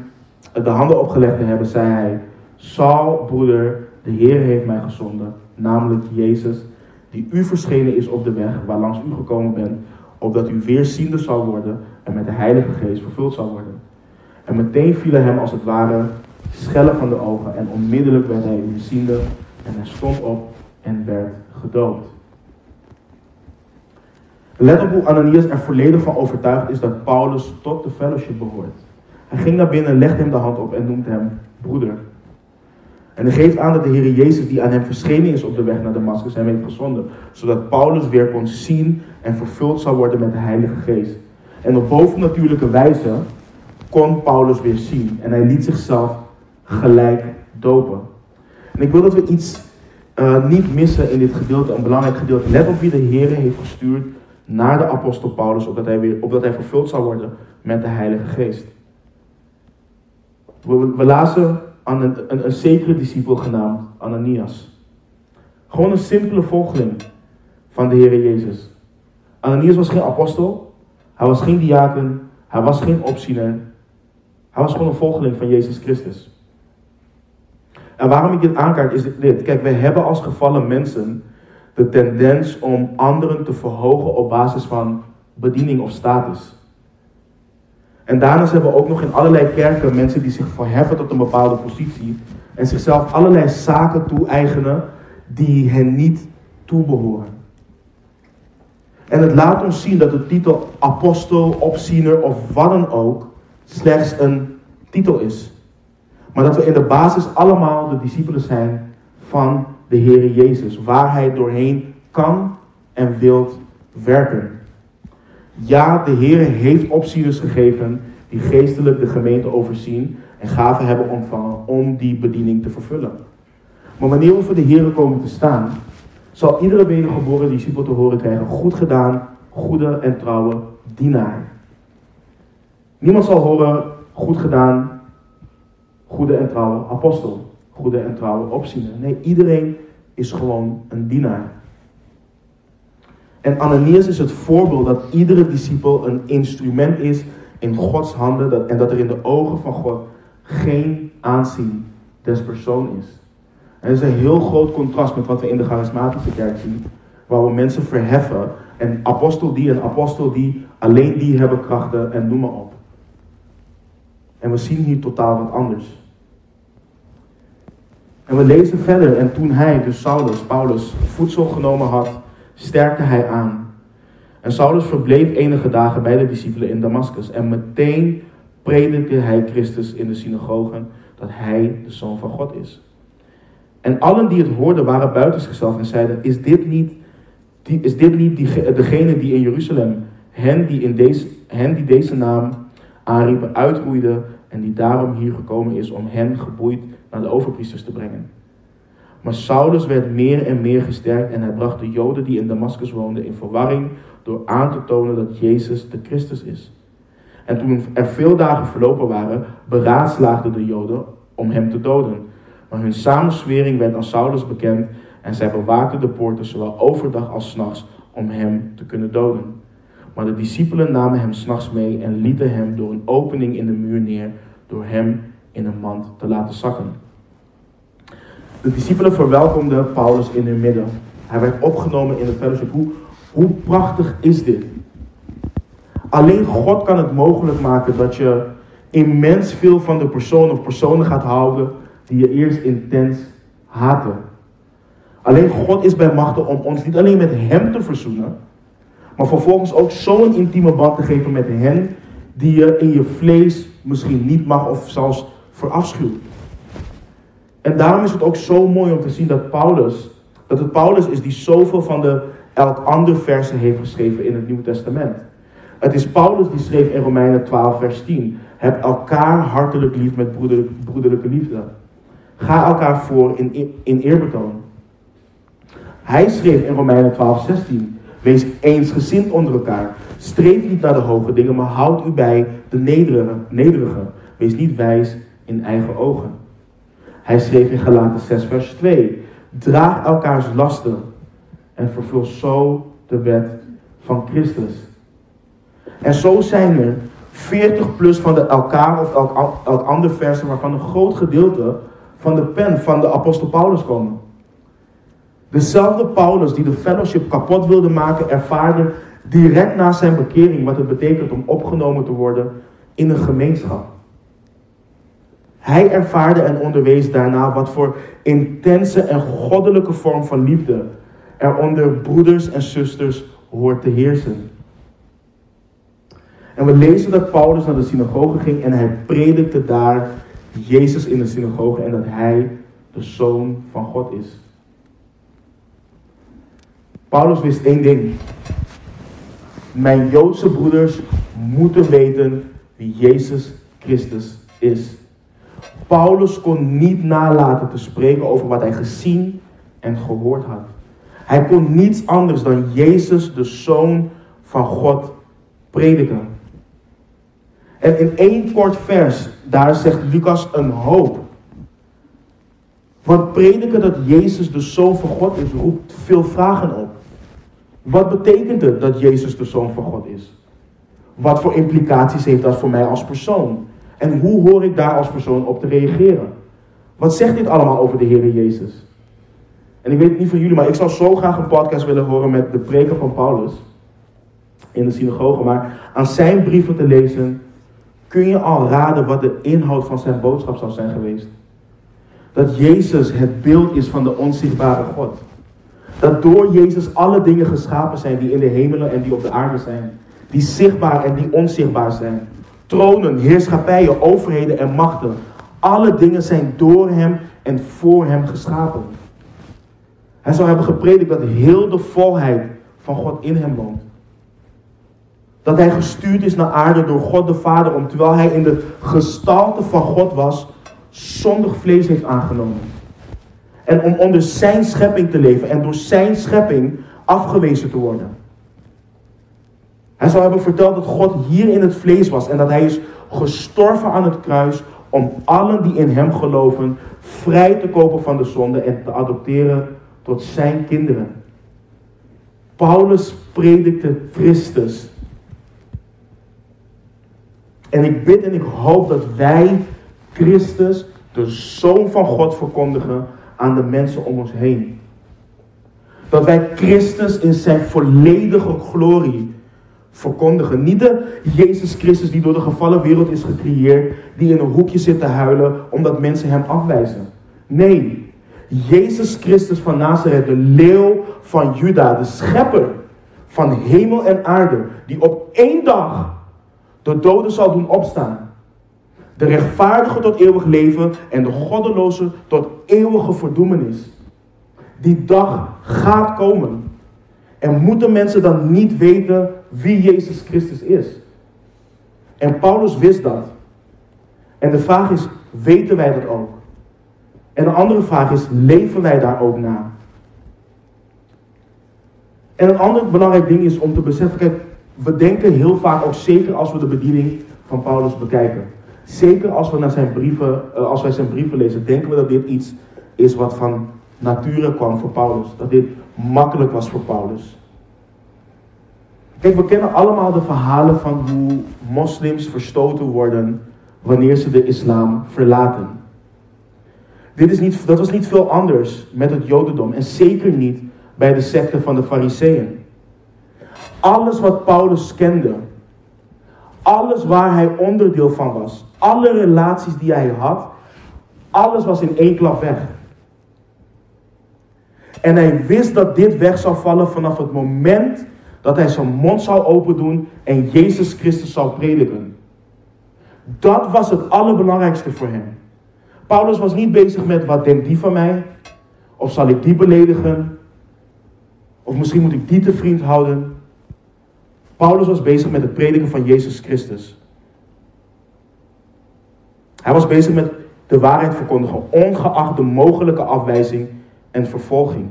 de handen opgelegd te hebben, zei hij: Saul, broeder, de Heer heeft mij gezonden, namelijk Jezus, die u verschenen is op de weg waar langs u gekomen bent, opdat u weer ziende zou worden en met de Heilige Geest vervuld zou worden. En meteen vielen hem als het ware schellen van de ogen en onmiddellijk werd hij weer ziende en hij stond op en werd gedood. Let op hoe Ananias er volledig van overtuigd is dat Paulus tot de fellowship behoort. Hij ging naar binnen, legde hem de hand op en noemt hem broeder. En hij geeft aan dat de Heer Jezus, die aan hem verschenen is op de weg naar Damascus, hem heeft gezonden. Zodat Paulus weer kon zien en vervuld zou worden met de Heilige Geest. En op bovennatuurlijke wijze kon Paulus weer zien. En hij liet zichzelf gelijk dopen. En ik wil dat we iets uh, niet missen in dit gedeelte, een belangrijk gedeelte. Let op wie de Heer heeft gestuurd naar de apostel Paulus, opdat hij, weer, opdat hij vervuld zou worden met de Heilige Geest. We, we lazen aan een, een, zekere discipel genaamd Ananias. Gewoon een simpele volgeling van de Heer Jezus. Ananias was geen apostel, hij was geen diaken, hij was geen opziener. Hij was gewoon een volgeling van Jezus Christus. En waarom ik dit aankaart is dit. Kijk, wij hebben als gevallen mensen de tendens om anderen te verhogen op basis van bediening of status. En daarnaast hebben we ook nog in allerlei kerken mensen die zich verheffen tot een bepaalde positie en zichzelf allerlei zaken toe-eigenen die hen niet toebehoren. En het laat ons zien dat de titel apostel, opziener of wat dan ook slechts een titel is. Maar dat we in de basis allemaal de discipelen zijn van de Heer Jezus, waar Hij doorheen kan en wilt werken. Ja, de Heer heeft opzieners gegeven die geestelijk de gemeente overzien en gaven hebben ontvangen om die bediening te vervullen. Maar wanneer we voor de Heer komen te staan, zal iedere wedergeboren discipel te horen krijgen, goed gedaan, goede en trouwe dienaar. Niemand zal horen, goed gedaan, goede en trouwe apostel, goede en trouwe opziener. Nee, iedereen is gewoon een dienaar. En Ananias is het voorbeeld dat iedere discipel een instrument is in Gods handen dat, en dat er in de ogen van God geen aanzien des persoon is. En dat is een heel groot contrast met wat we in de charismatische kerk zien, waar we mensen verheffen en apostel die en apostel die, alleen die hebben krachten en noem maar op. En we zien hier totaal wat anders. En we lezen verder. En toen hij, dus Saulus, Paulus, voedsel genomen had, sterkte hij aan. En Saulus verbleef enige dagen bij de discipelen in Damascus. En meteen predikte hij Christus in de synagogen dat hij de Zoon van God is. En allen die het hoorden waren buiten en zeiden, is dit niet, die, is dit niet die, degene die in Jeruzalem hen die, in deze, hen die deze naam aanriepen uitroeide en die daarom hier gekomen is om hen geboeid naar de overpriesters te brengen. Maar Saulus werd meer en meer gesterkt en hij bracht de Joden die in Damascus woonden in verwarring door aan te tonen dat Jezus de Christus is. En toen er veel dagen verlopen waren, beraadslaagden de Joden om hem te doden. Maar hun samenswering werd aan Saulus bekend en zij bewaakten de poorten zowel overdag als s'nachts om hem te kunnen doden. Maar de discipelen namen hem s'nachts mee en lieten hem door een opening in de muur neer, door hem in een mand te laten zakken. De discipelen verwelkomden Paulus in hun midden. Hij werd opgenomen in het fellowship. Hoe, hoe prachtig is dit? Alleen God kan het mogelijk maken dat je immens veel van de persoon of personen gaat houden die je eerst intens haatte. Alleen God is bij machten om ons niet alleen met Hem te verzoenen, maar vervolgens ook zo'n intieme band te geven met hen die je in je vlees misschien niet mag of zelfs verafschuwt. En daarom is het ook zo mooi om te zien dat Paulus, dat het Paulus is die zoveel van de elk ander versen heeft geschreven in het Nieuwe Testament. Het is Paulus die schreef in Romeinen 12, vers 10. Heb elkaar hartelijk lief met broederlijke liefde. Ga elkaar voor in, in eerbetoon. Hij schreef in Romeinen 12, 16. Wees eensgezind onder elkaar. Streef niet naar de hoge dingen, maar houd u bij de nederige. nederige. Wees niet wijs in eigen ogen. Hij schreef in Galaten 6, vers 2. Draag elkaars lasten en vervul zo de wet van Christus. En zo zijn er 40 plus van de elkaar of elk, ander versen waarvan een groot gedeelte van de pen van de apostel Paulus komen. Dezelfde Paulus die de fellowship kapot wilde maken, ervaarde direct na zijn bekering wat het betekent om opgenomen te worden in een gemeenschap. Hij ervaarde en onderwees daarna wat voor intense en goddelijke vorm van liefde er onder broeders en zusters hoort te heersen. En we lezen dat Paulus naar de synagoge ging en hij predikte daar Jezus in de synagoge en dat hij de zoon van God is. Paulus wist één ding. Mijn Joodse broeders moeten weten wie Jezus Christus is. Paulus kon niet nalaten te spreken over wat hij gezien en gehoord had. Hij kon niets anders dan Jezus, de Zoon van God prediken. En in één kort vers, daar zegt Lucas een hoop. Want prediken dat Jezus de Zoon van God is, roept veel vragen op. Wat betekent het dat Jezus de Zoon van God is? Wat voor implicaties heeft dat voor mij als persoon? En hoe hoor ik daar als persoon op te reageren? Wat zegt dit allemaal over de Heer Jezus? En ik weet het niet van jullie, maar ik zou zo graag een podcast willen horen met de preken van Paulus in de synagoge. Maar aan zijn brieven te lezen, kun je al raden wat de inhoud van zijn boodschap zou zijn geweest. Dat Jezus het beeld is van de onzichtbare God. Dat door Jezus alle dingen geschapen zijn die in de hemelen en die op de aarde zijn. Die zichtbaar en die onzichtbaar zijn. Tronen, heerschappijen, overheden en machten. Alle dingen zijn door Hem en voor Hem geschapen. Hij zou hebben gepredikt dat heel de volheid van God in Hem woont. Dat Hij gestuurd is naar aarde door God de Vader om, terwijl Hij in de gestalte van God was, zondig vlees heeft aangenomen. En om onder Zijn schepping te leven en door Zijn schepping afgewezen te worden. Hij zou hebben verteld dat God hier in het vlees was en dat hij is gestorven aan het kruis om allen die in hem geloven vrij te kopen van de zonde en te adopteren tot zijn kinderen. Paulus predikte Christus. En ik bid en ik hoop dat wij Christus, de Zoon van God, verkondigen aan de mensen om ons heen. Dat wij Christus in zijn volledige glorie verkondigen. Niet de Jezus Christus die door de gevallen wereld is gecreëerd, die in een hoekje zit te huilen omdat mensen hem afwijzen. Nee, Jezus Christus van Nazareth, de leeuw van Juda, de schepper van hemel en aarde, die op één dag de doden zal doen opstaan. De rechtvaardige tot eeuwig leven en de goddeloze tot eeuwige verdoemenis. Die dag gaat komen. En moeten mensen dan niet weten wie Jezus Christus is? En Paulus wist dat. En de vraag is, weten wij dat ook? En de andere vraag is, leven wij daar ook na? En een ander belangrijk ding is om te beseffen, kijk, we denken heel vaak, ook zeker als we de bediening van Paulus bekijken. Zeker als, we naar zijn brieven, eh, als wij zijn brieven lezen, denken we dat dit iets is wat van nature kwam voor Paulus. Dat dit makkelijk was voor Paulus. Kijk, we kennen allemaal de verhalen van hoe moslims verstoten worden wanneer ze de islam verlaten. Dit is niet, dat was niet veel anders met het jodendom en zeker niet bij de secte van de fariseeën. Alles wat Paulus kende, alles waar hij onderdeel van was, alle relaties die hij had, alles was in één klap weg. En hij wist dat dit weg zou vallen vanaf het moment dat hij zijn mond zou open doen en Jezus Christus zou prediken. Dat was het allerbelangrijkste voor hem. Paulus was niet bezig met wat denkt die van mij? Of zal ik die beledigen? Of misschien moet ik die te vriend houden? Paulus was bezig met het prediken van Jezus Christus. Hij was bezig met de waarheid verkondigen, ongeacht de mogelijke afwijzing en vervolging.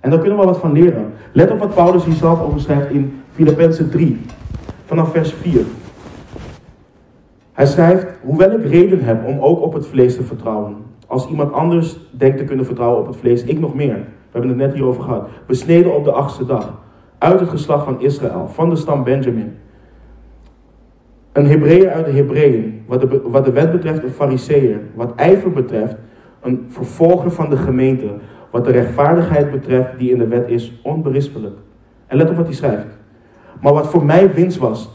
En daar kunnen we wat van leren. Let op wat Paulus hier zelf over schrijft in Filippenzen 3, vanaf vers 4. Hij schrijft, hoewel ik reden heb om ook op het vlees te vertrouwen. Als iemand anders denkt te kunnen vertrouwen op het vlees, ik nog meer. We hebben het net hierover gehad. Besneden op de achtste dag. Uit het geslacht van Israël, van de stam Benjamin. Een Hebreeër uit de Hebreeën. Wat de, wat de wet betreft een Fariseer. Wat ijver betreft een vervolger van de gemeente. Wat de rechtvaardigheid betreft die in de wet is, onberispelijk. En let op wat hij schrijft. Maar wat voor mij winst was,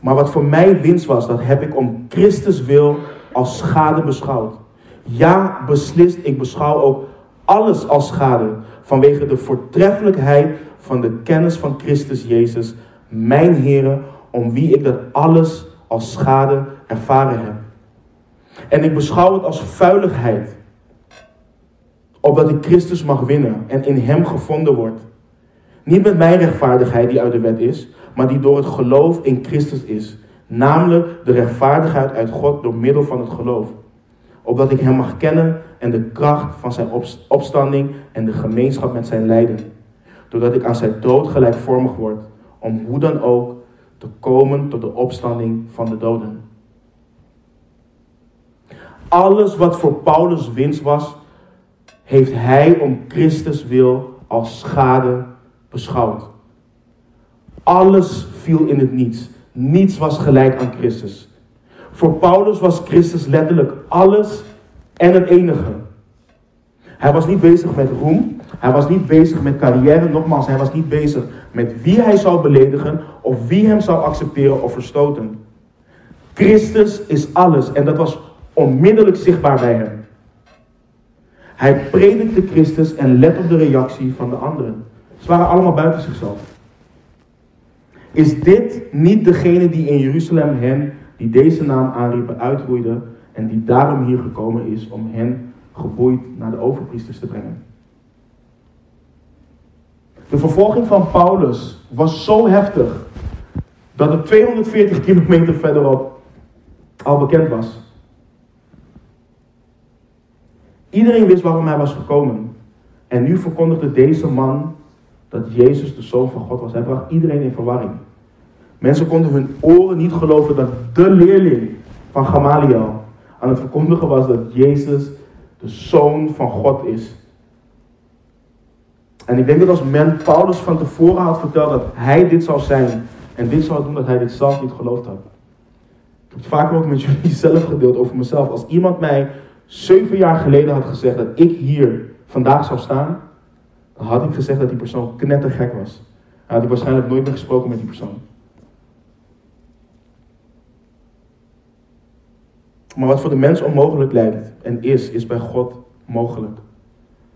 maar wat voor mij winst was, dat heb ik om Christus wil als schade beschouwd. Ja, beslist, ik beschouw ook alles als schade vanwege de voortreffelijkheid van de kennis van Christus Jezus, mijn Heer, om wie ik dat alles als schade ervaren heb. En ik beschouw het als vuiligheid, opdat ik Christus mag winnen en in Hem gevonden word. Niet met mijn rechtvaardigheid die uit de wet is, maar die door het geloof in Christus is. Namelijk de rechtvaardigheid uit God door middel van het geloof. Opdat ik Hem mag kennen en de kracht van Zijn opstanding en de gemeenschap met Zijn lijden. doordat ik aan zijn dood gelijkvormig word, om hoe dan ook te komen tot de opstanding van de doden. Alles wat voor Paulus winst was, heeft hij om Christus wil als schade beschouwd. Alles viel in het niets. Niets was gelijk aan Christus. Voor Paulus was Christus letterlijk alles en het enige. Hij was niet bezig met roem. Hij was niet bezig met carrière. Nogmaals, hij was niet bezig met wie hij zou beledigen of wie hem zou accepteren of verstoten. Christus is alles en dat was onmiddellijk zichtbaar bij hem. Hij predikte Christus en let op de reactie van de anderen. Ze waren allemaal buiten zichzelf. Is dit niet degene die in Jeruzalem hen, die deze naam aanriepen, uitroeide en die daarom hier gekomen is om hen geboeid naar de overpriesters te brengen? De vervolging van Paulus was zo heftig dat het 240 kilometer verderop al bekend was. Iedereen wist waarom hij was gekomen. En nu verkondigde deze man dat Jezus de Zoon van God was. Hij bracht iedereen in verwarring. Mensen konden hun oren niet geloven dat de leerling van Gamaliel aan het verkondigen was dat Jezus de Zoon van God is. En ik denk dat als men Paulus van tevoren had verteld dat hij dit zou zijn en dit zou doen, dat hij dit zelf niet geloofd had. Ik heb het vaker ook met jullie zelf gedeeld over mezelf. Als iemand mij zeven jaar geleden had gezegd dat ik hier vandaag zou staan, dan had ik gezegd dat die persoon knettergek was. Dan had ik waarschijnlijk nooit meer gesproken met die persoon. Maar wat voor de mens onmogelijk lijkt en is, is bij God mogelijk.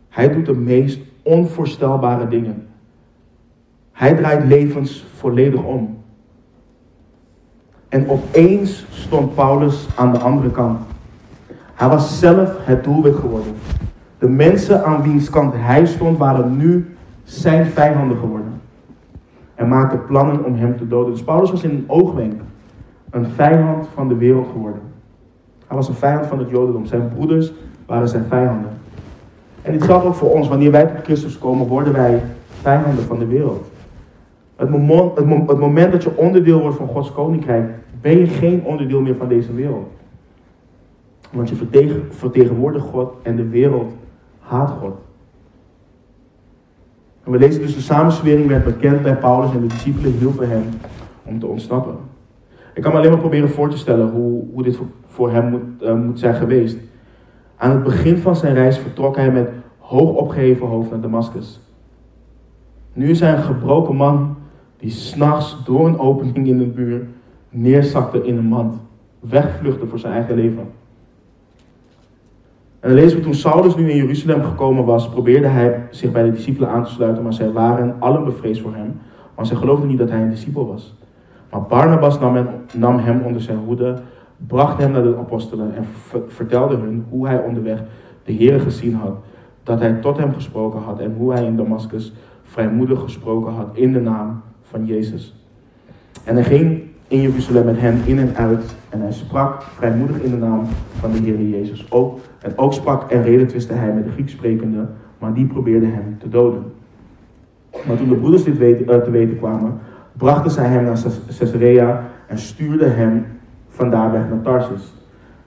Hij doet de meest onvoorstelbare dingen. Hij draait levens volledig om. En opeens stond Paulus aan de andere kant. Hij was zelf het doelwit geworden. De mensen aan wiens kant hij stond waren nu zijn vijanden geworden. En maakten plannen om hem te doden. Dus Paulus was in een oogwenk een vijand van de wereld geworden. Hij was een vijand van het Jodendom. Zijn broeders waren zijn vijanden. En dit geldt ook voor ons. Wanneer wij tot Christus komen, worden wij vijanden van de wereld. Het moment, het moment dat je onderdeel wordt van Gods koninkrijk, ben je geen onderdeel meer van deze wereld. Want je vertegenwoordigt God en de wereld haat God. En we lezen dus de samenswering werd bekend bij Paulus en de discipelen hielpen hem om te ontsnappen. Ik kan me alleen maar proberen voor te stellen hoe, hoe dit voor, hem moet, uh, moet zijn geweest. Aan het begin van zijn reis vertrok hij met hoog opgeheven hoofd naar Damascus. Nu is hij een gebroken man die s'nachts door een opening in de muur neerzakte in een mand, wegvluchtte voor zijn eigen leven. En lezen we toen Saulus nu in Jeruzalem gekomen was, probeerde hij zich bij de discipelen aan te sluiten, maar zij waren allen bevreesd voor hem, want zij geloofden niet dat hij een discipel was. Maar Barnabas nam hem, onder zijn hoede, bracht hem naar de apostelen en vertelde hun hoe hij onderweg de Heer gezien had, dat hij tot hem gesproken had en hoe hij in Damascus vrijmoedig gesproken had in de naam van Jezus. En hij ging in Jeruzalem met hen in en uit. En hij sprak vrijmoedig in de naam van de Heer Jezus. Ook, en ook sprak en redetwiste hij met de Grieks sprekende, maar die probeerde hem te doden. Maar toen de broeders dit weten, uh, te weten kwamen, brachten zij hem naar Caesarea en stuurden hem vandaar weg naar Tarsus.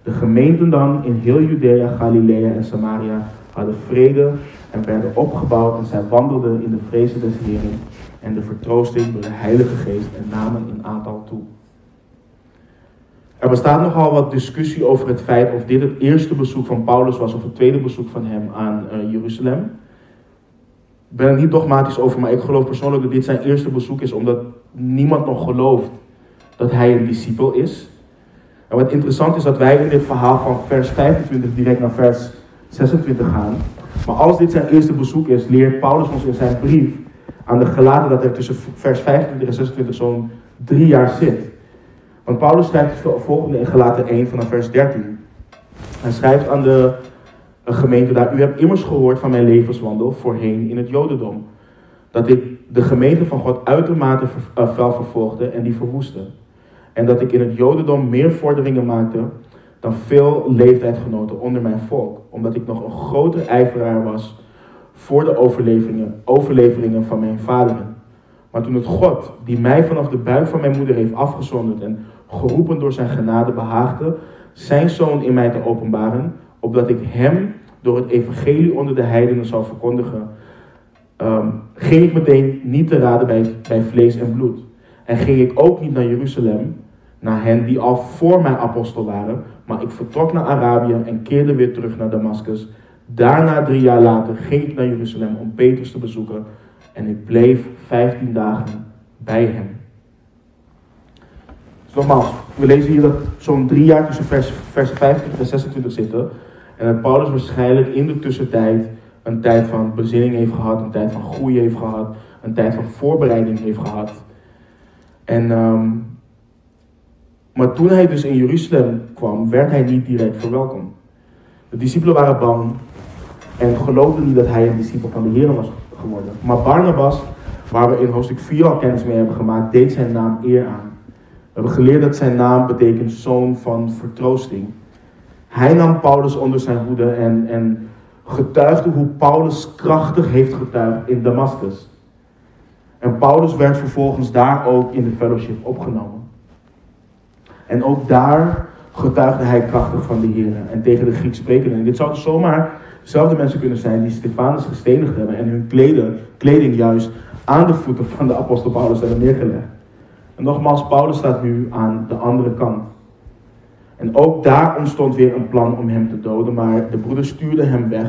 De gemeenten dan in heel Judea, Galilea en Samaria hadden vrede en werden opgebouwd en zij wandelden in de vrezen des Heren en de vertroosting door de Heilige Geest en namen een aantal toe. Er bestaat nogal wat discussie over het feit of dit het eerste bezoek van Paulus was of het tweede bezoek van hem aan uh, Jeruzalem. Ik ben er niet dogmatisch over, maar ik geloof persoonlijk dat dit zijn eerste bezoek is, omdat niemand nog gelooft dat hij een discipel is. En wat interessant is dat wij in dit verhaal van vers 25 direct naar vers 26 gaan. Maar als dit zijn eerste bezoek is, leert Paulus ons in zijn brief aan de gelaten dat er tussen vers 25 en 26 zo'n drie jaar zit. Want Paulus schrijft het volgende in gelaten 1 vanaf vers 13. Hij schrijft aan de gemeente daar, u hebt immers gehoord van mijn levenswandel voorheen in het Jodendom. Dat ik de gemeente van God uitermate fel eh, vervolgde en die verwoestte. En dat ik in het Jodendom meer vorderingen maakte dan veel leeftijdgenoten onder mijn volk. Omdat ik nog een groter ijveraar was voor de overleveringen, overleveringen van mijn vaderen. Maar toen het God, die mij vanaf de buik van mijn moeder heeft afgezonderd en geroepen door zijn genade behaagde, zijn zoon in mij te openbaren, opdat ik hem door het evangelie onder de heidenen zou verkondigen, um, ging ik meteen niet te raden bij, bij vlees en bloed. En ging ik ook niet naar Jeruzalem, naar hen die al voor mij apostel waren, maar ik vertrok naar Arabië en keerde weer terug naar Damascus. Daarna, drie jaar later, ging ik naar Jeruzalem om Petrus te bezoeken en ik bleef vijftien dagen bij hem. Dus nogmaals, we lezen hier dat zo'n drie jaar tussen vers, vers 25 en 26 zitten. En dat Paulus waarschijnlijk in de tussentijd een tijd van bezinning heeft gehad, een tijd van groei heeft gehad, een tijd van voorbereiding heeft gehad. En, um, maar toen hij dus in Jeruzalem kwam, werd hij niet direct verwelkomd. De discipelen waren bang en geloofden niet dat hij een discipel van de Heer was geworden. Maar Barnabas, waar we in hoofdstuk 4 al kennis mee hebben gemaakt, deed zijn naam eer aan. We hebben geleerd dat zijn naam betekent zoon van vertroosting. Hij nam Paulus onder zijn hoede en, en getuigde hoe Paulus krachtig heeft getuigd in Damascus. En Paulus werd vervolgens daar ook in de fellowship opgenomen. En ook daar getuigde hij krachtig van de Heer en tegen de Grieks sprekenden. En dit zouden zomaar dezelfde mensen kunnen zijn die Stefanus gestenigd hebben en hun kleden, kleding juist aan de voeten van de apostel Paulus hebben neergelegd. En nogmaals, Paulus staat nu aan de andere kant. En ook daar ontstond weer een plan om hem te doden, maar de broeders stuurden hem weg.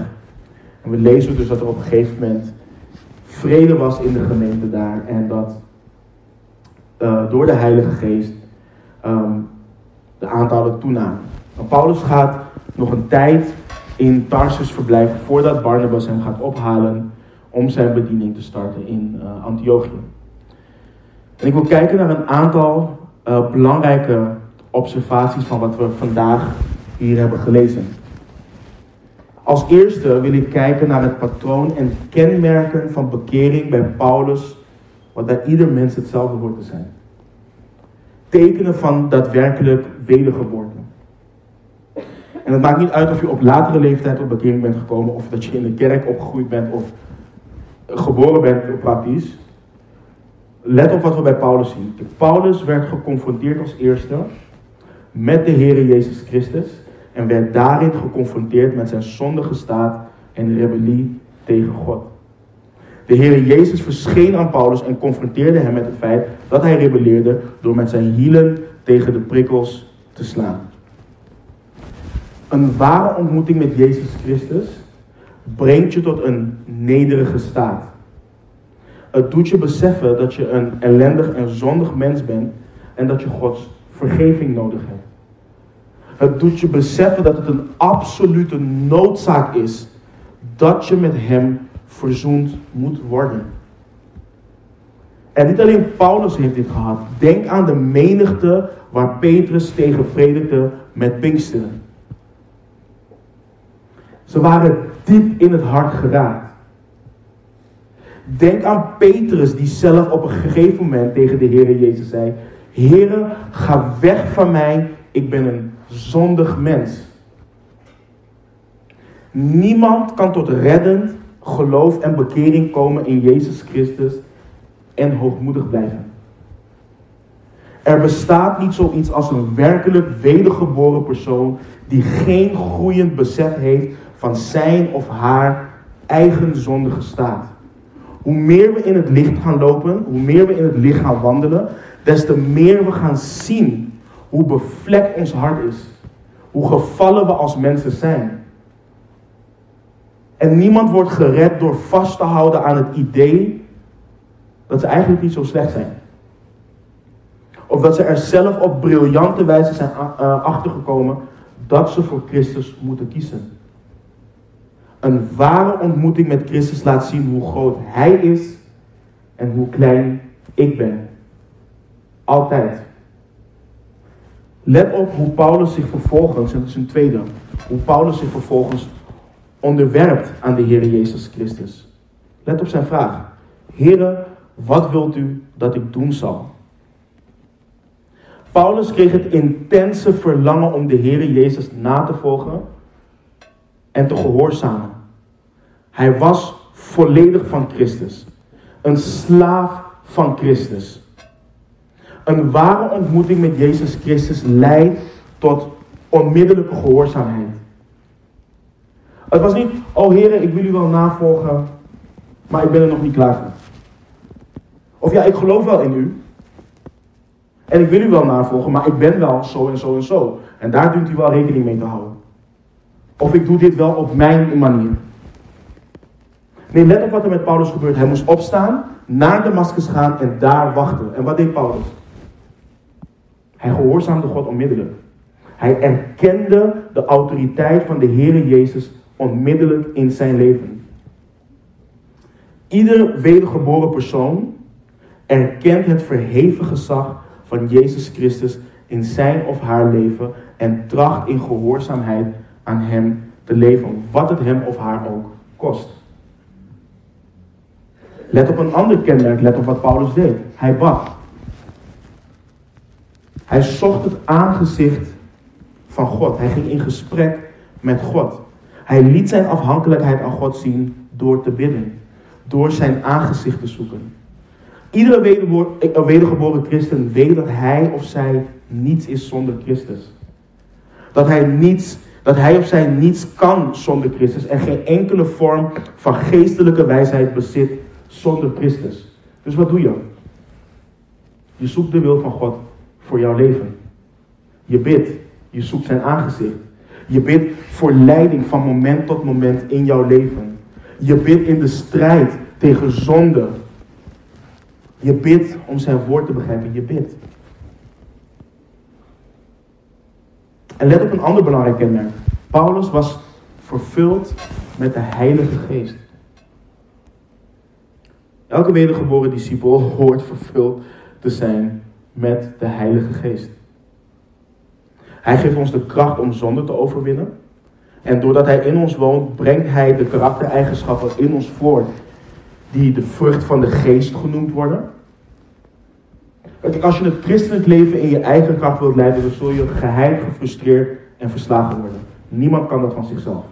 En we lezen dus dat er op een gegeven moment vrede was in de gemeente daar en dat uh, door de Heilige Geest um, de aantallen toenamen. Maar Paulus gaat nog een tijd in Tarsus verblijven voordat Barnabas hem gaat ophalen om zijn bediening te starten in uh, Antiochië. En ik wil kijken naar een aantal uh, belangrijke observaties van wat we vandaag hier hebben gelezen. Als eerste wil ik kijken naar het patroon en kenmerken van bekering bij Paulus, wat bij ieder mens hetzelfde wordt te zijn. Tekenen van daadwerkelijk wedergeboorte. En het maakt niet uit of je op latere leeftijd op bekering bent gekomen, of dat je in de kerk opgegroeid bent of geboren bent praktisch. Let op wat we bij Paulus zien. Paulus werd geconfronteerd als eerste met de Heer Jezus Christus en werd daarin geconfronteerd met zijn zondige staat en rebellie tegen God. De Heer Jezus verscheen aan Paulus en confronteerde hem met het feit dat hij rebelleerde door met zijn hielen tegen de prikkels te slaan. Een ware ontmoeting met Jezus Christus brengt je tot een nederige staat. Het doet je beseffen dat je een ellendig en zondig mens bent en dat je Gods vergeving nodig hebt. Het doet je beseffen dat het een absolute noodzaak is dat je met Hem verzoend moet worden. En niet alleen Paulus heeft dit gehad. Denk aan de menigte waar Petrus tegen met Pinksteren. Ze waren diep in het hart geraakt. Denk aan Petrus die zelf op een gegeven moment tegen de Heer Jezus zei: Heere, ga weg van mij, ik ben een zondig mens. Niemand kan tot reddend geloof en bekering komen in Jezus Christus en hoogmoedig blijven. Er bestaat niet zoiets als een werkelijk wedergeboren persoon die geen groeiend besef heeft van zijn of haar eigen zondige staat. Hoe meer we in het licht gaan lopen, hoe meer we in het licht gaan wandelen, des te meer we gaan zien hoe bevlekt ons hart is. Hoe gevallen we als mensen zijn. En niemand wordt gered door vast te houden aan het idee dat ze eigenlijk niet zo slecht zijn. Of dat ze er zelf op briljante wijze zijn uh, achtergekomen dat ze voor Christus moeten kiezen. Een ware ontmoeting met Christus laat zien hoe groot Hij is en hoe klein ik ben. Altijd. Let op hoe Paulus zich vervolgens, en dat is een tweede, hoe Paulus zich vervolgens onderwerpt aan de Heer Jezus Christus. Let op zijn vraag. Heere, wat wilt u dat ik doen zal? Paulus kreeg het intense verlangen om de Heer Jezus na te volgen en te gehoorzamen. Hij was volledig van Christus. Een slaaf van Christus. Een ware ontmoeting met Jezus Christus leidt tot onmiddellijke gehoorzaamheid. Het was niet, oh heren, ik wil u wel navolgen, maar ik ben er nog niet klaar voor. Of ja, ik geloof wel in u. En ik wil u wel navolgen, maar ik ben wel zo en zo en zo. En daar dient u wel rekening mee te houden. Of ik doe dit wel op mijn manier. Nee, let op wat er met Paulus gebeurt. Hij moest opstaan, naar Damascus gaan en daar wachten. En wat deed Paulus? Hij gehoorzaamde God onmiddellijk. Hij erkende de autoriteit van de Heere Jezus onmiddellijk in zijn leven. Ieder wedergeboren persoon erkent het verheven gezag van Jezus Christus in zijn of haar leven en tracht in gehoorzaamheid aan Hem te leven, wat het hem of haar ook kost. Let op een ander kenmerk, let op wat Paulus deed. Hij bad. Hij zocht het aangezicht van God. Hij ging in gesprek met God. Hij liet zijn afhankelijkheid aan God zien door te bidden. Door zijn aangezicht te zoeken. Iedere wedergeboren christen weet dat hij of zij niets is zonder Christus. Dat hij, niets, dat hij of zij niets kan zonder Christus en geen enkele vorm van geestelijke wijsheid bezit zonder Christus. Dus wat doe je? Je zoekt de wil van God voor jouw leven. Je bidt, je zoekt zijn aangezicht. Je bidt voor leiding van moment tot moment in jouw leven. Je bidt in de strijd tegen zonde. Je bidt om zijn woord te begrijpen. Je bidt. En let op een ander belangrijk kenmerk. Paulus was vervuld met de Heilige Geest. Elke wedergeboren discipel hoort vervuld te zijn met de Heilige Geest. Hij geeft ons de kracht om zonde te overwinnen. En doordat Hij in ons woont, brengt Hij de karaktereigenschappen in ons voort, die de vrucht van de geest genoemd worden. Als je het christelijk leven in je eigen kracht wilt leiden, dan zul je geheim gefrustreerd en verslagen worden. Niemand kan dat van zichzelf.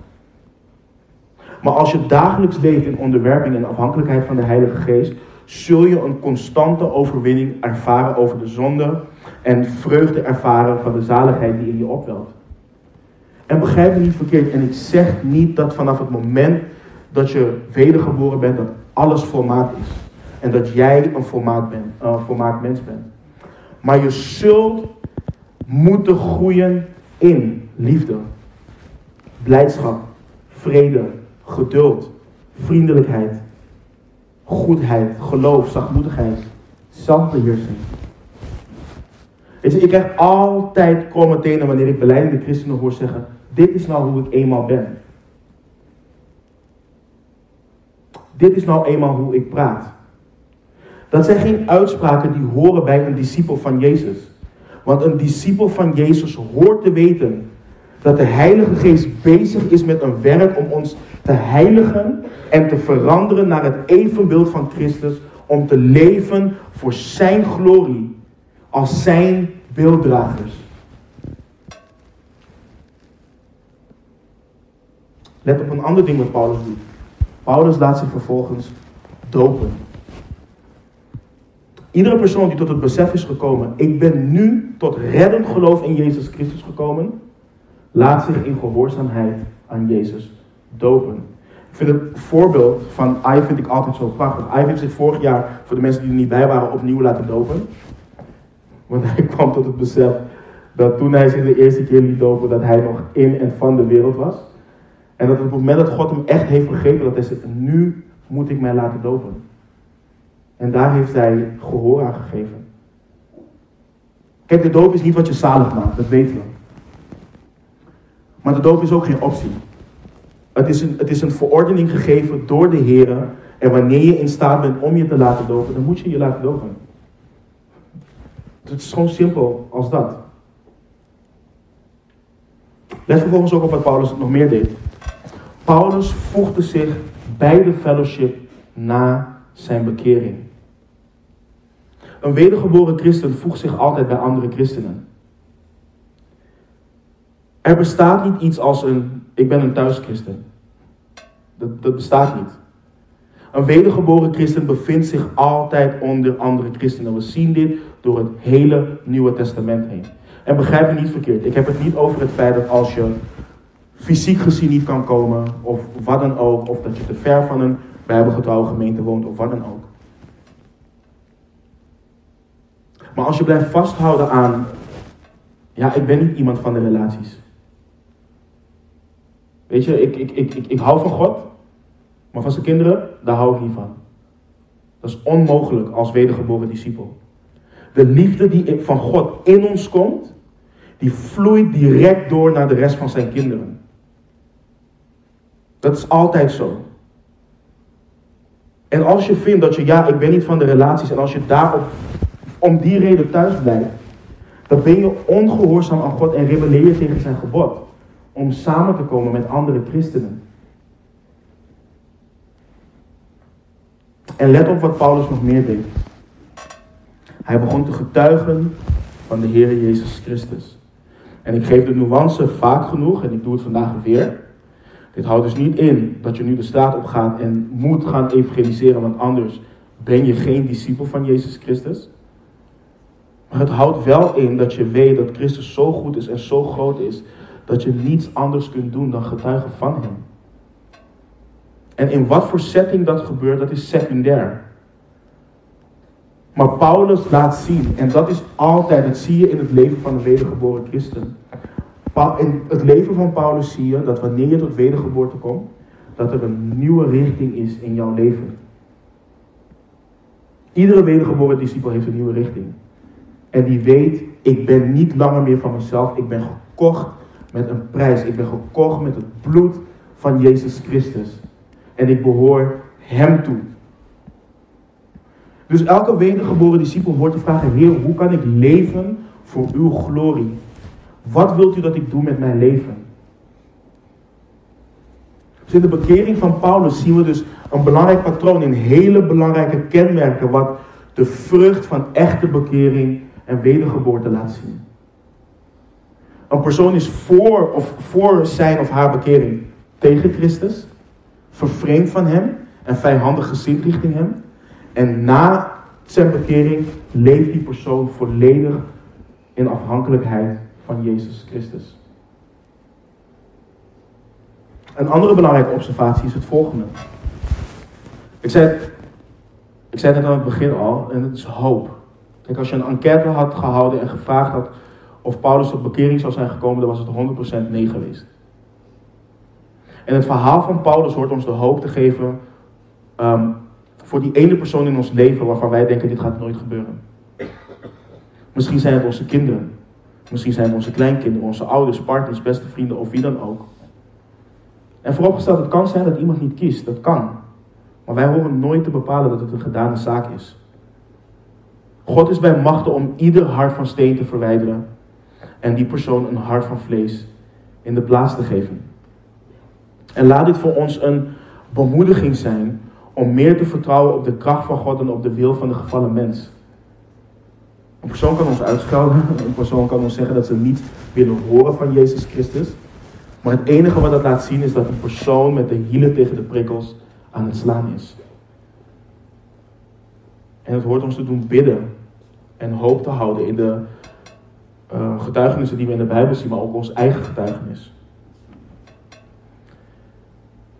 Maar als je dagelijks leeft in onderwerping en afhankelijkheid van de Heilige Geest, zul je een constante overwinning ervaren over de zonde en vreugde ervaren van de zaligheid die in je opwelt. En begrijp me niet verkeerd, en ik zeg niet dat vanaf het moment dat je wedergeboren bent, dat alles volmaakt is. En dat jij een volmaakt, een mens bent. Maar je zult moeten groeien in liefde, blijdschap, vrede, geduld, vriendelijkheid, goedheid, geloof, zachtmoedigheid, zelfbeheersing. Weet je, ik krijg altijd tenen wanneer ik beleidende christenen hoor zeggen: Dit is nou hoe ik eenmaal ben. Dit is nou eenmaal hoe ik praat. Dat zijn geen uitspraken die horen bij een discipel van Jezus. Want een discipel van Jezus hoort te weten dat de Heilige Geest bezig is met een werk om ons te heiligen en te veranderen naar het evenbeeld van Christus, om te leven voor Zijn glorie als Zijn beelddragers. Let op een ander ding wat Paulus doet. Paulus laat zich vervolgens dopen. Iedere persoon die tot het besef is gekomen, ik ben nu tot reddend geloof in Jezus Christus gekomen, laat zich in gehoorzaamheid aan Jezus dopen. Ik vind het voorbeeld van I vind ik altijd zo prachtig. I heeft zich vorig jaar, voor de mensen die er niet bij waren, opnieuw laten dopen. Want hij kwam tot het besef dat toen hij zich de eerste keer liet dopen, dat hij nog in en van de wereld was. En dat op het moment dat God hem echt heeft begrepen, dat hij zegt, nu moet ik mij laten dopen. En daar heeft hij gehoor aan gegeven. Kijk, de doop is niet wat je zalig maakt, dat weten we. Maar de doop is ook geen optie. Het is, een, het is een verordening gegeven door de Heer. En wanneer je in staat bent om je te laten dopen, dan moet je je laten dopen. Het is gewoon simpel als dat. Let vervolgens ook op wat Paulus nog meer deed. Paulus voegde zich bij de fellowship na zijn bekering. Een wedergeboren christen voegt zich altijd bij andere christenen. Er bestaat niet iets als een, ik ben een thuischristen. Dat, dat bestaat niet. Een wedergeboren christen bevindt zich altijd onder andere christenen. We zien dit door het hele Nieuwe Testament heen. En begrijp me niet verkeerd. Ik heb het niet over het feit dat als je fysiek gezien niet kan komen, of wat dan ook, of dat je te ver van een bijbelgetrouwe gemeente woont, of wat dan ook. Maar als je blijft vasthouden aan, ja, ik ben niet iemand van de relaties. Weet je, ik, ik, ik, ik, ik hou van God, maar van zijn kinderen, daar hou ik niet van. Dat is onmogelijk als wedergeboren discipel. De liefde die van God in ons komt, die vloeit direct door naar de rest van zijn kinderen. Dat is altijd zo. En als je vindt dat je, ja, ik ben niet van de relaties, en als je daarop om die reden thuis blijft, dan ben je ongehoorzaam aan God en rebelleer je tegen zijn gebod. Om samen te komen met andere christenen. En let op wat Paulus nog meer deed. Hij begon te getuigen van de Heer Jezus Christus. En ik geef de nuance vaak genoeg en ik doe het vandaag weer. Dit houdt dus niet in dat je nu de straat op gaat en moet gaan evangeliseren, want anders ben je geen discipel van Jezus Christus. Maar het houdt wel in dat je weet dat Christus zo goed is en zo groot is, dat je niets anders kunt doen dan getuigen van Hem. En in wat voor setting dat gebeurt, dat is secundair. Maar Paulus laat zien, en dat is altijd, dat zie je in het leven van een wedergeboren christen. In het leven van Paulus zie je dat wanneer je tot wedergeboorte komt, dat er een nieuwe richting is in jouw leven. Iedere wedergeboren discipel heeft een nieuwe richting. En die weet, ik ben niet langer meer van mezelf, ik ben gekocht met een prijs. Ik ben gekocht met het bloed van Jezus Christus. En ik behoor Hem toe. Dus elke wedergeboren discipel hoort te vragen, Heer, hoe kan ik leven voor uw glorie? Wat wilt u dat ik doe met mijn leven? Dus in de bekering van Paulus zien we dus een belangrijk patroon in hele belangrijke kenmerken wat de vrucht van echte bekering en wedergeboorte laat zien. Een persoon is voor, of voor zijn of haar bekering tegen Christus, vervreemd van hem en vijandig gezind richting hem. En na zijn bekering leeft die persoon volledig in afhankelijkheid van Jezus Christus. Een andere belangrijke observatie is het volgende. Ik zei, ik zei het aan het begin al, en het is hoop. Kijk, als je een enquête had gehouden en gevraagd had of Paulus tot bekering zou zijn gekomen, dan was het 100% nee geweest. En het verhaal van Paulus hoort ons de hoop te geven ehm, voor die ene persoon in ons leven waarvan wij denken dit gaat nooit gebeuren. Misschien zijn het onze kinderen. Misschien zijn het onze kleinkinderen, onze ouders, partners, beste vrienden of wie dan ook. En vooropgesteld, het kan zijn dat iemand niet kiest. Dat kan. Maar wij horen nooit te bepalen dat het een gedane zaak is. God is bij machten om ieder hart van steen te verwijderen en die persoon een hart van vlees in de plaats te geven. En laat dit voor ons een bemoediging zijn om meer te vertrouwen op de kracht van God en op de wil van de gevallen mens. Een persoon kan ons uitschelden, een persoon kan ons zeggen dat ze niet willen horen van Jezus Christus. Maar het enige wat dat laat zien is dat een persoon met de hielen tegen de prikkels aan het slaan is. En het hoort ons te doen bidden en hoop te houden in de uh, getuigenissen die we in de Bijbel zien, maar ook ons eigen getuigenis.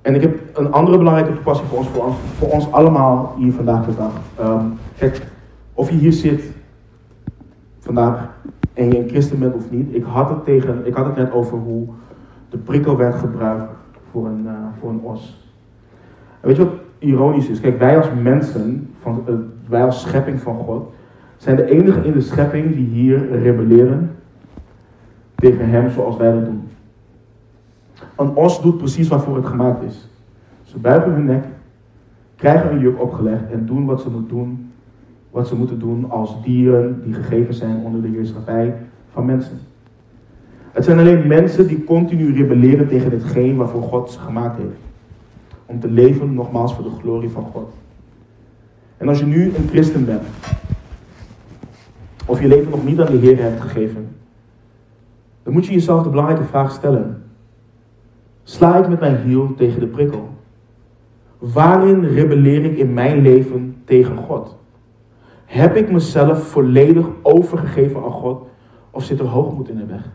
En ik heb een andere belangrijke toepassing voor ons, voor ons, allemaal hier vandaag de dag. Um, kijk, of je hier zit vandaag en je een christen bent of niet, ik had het, tegen, ik had het net over hoe de prikkel werd gebruikt voor een, uh, voor een os. Weet je wat ironisch is? Kijk, wij als mensen, van, uh, wij als schepping van God, zijn de enigen in de schepping die hier rebelleren tegen hem zoals wij dat doen. Een os doet precies waarvoor het gemaakt is. Ze buigen hun nek, krijgen een juk opgelegd en doen wat ze moeten doen, wat ze moeten doen als dieren die gegeven zijn onder de heerschappij van mensen. Het zijn alleen mensen die continu rebelleren tegen hetgeen waarvoor God ze gemaakt heeft. Om te leven nogmaals voor de glorie van God. En als je nu een christen bent, of je leven nog niet aan de Heer hebt gegeven, dan moet je jezelf de belangrijke vraag stellen. Sla ik met mijn hiel tegen de prikkel? Waarin rebelleer ik in mijn leven tegen God? Heb ik mezelf volledig overgegeven aan God? Of zit er hoogmoed in de weg?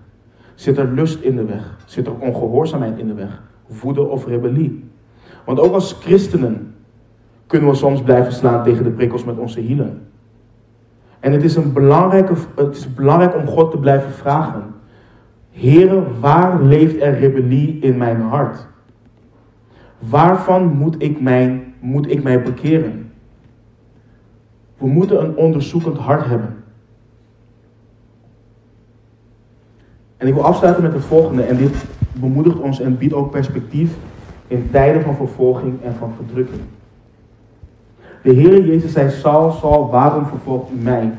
Zit er lust in de weg? Zit er ongehoorzaamheid in de weg? Woede of rebellie? Want ook als christenen kunnen we soms blijven slaan tegen de prikkels met onze hielen. En het is, een belangrijke, het is belangrijk om God te blijven vragen. Heren, waar leeft er rebellie in mijn hart? Waarvan moet ik, mijn, moet ik mij bekeren? We moeten een onderzoekend hart hebben. En ik wil afsluiten met het volgende. En dit bemoedigt ons en biedt ook perspectief in tijden van vervolging en van verdrukking. De Heer Jezus zei, Saul, Saul, waarom vervolgt u mij?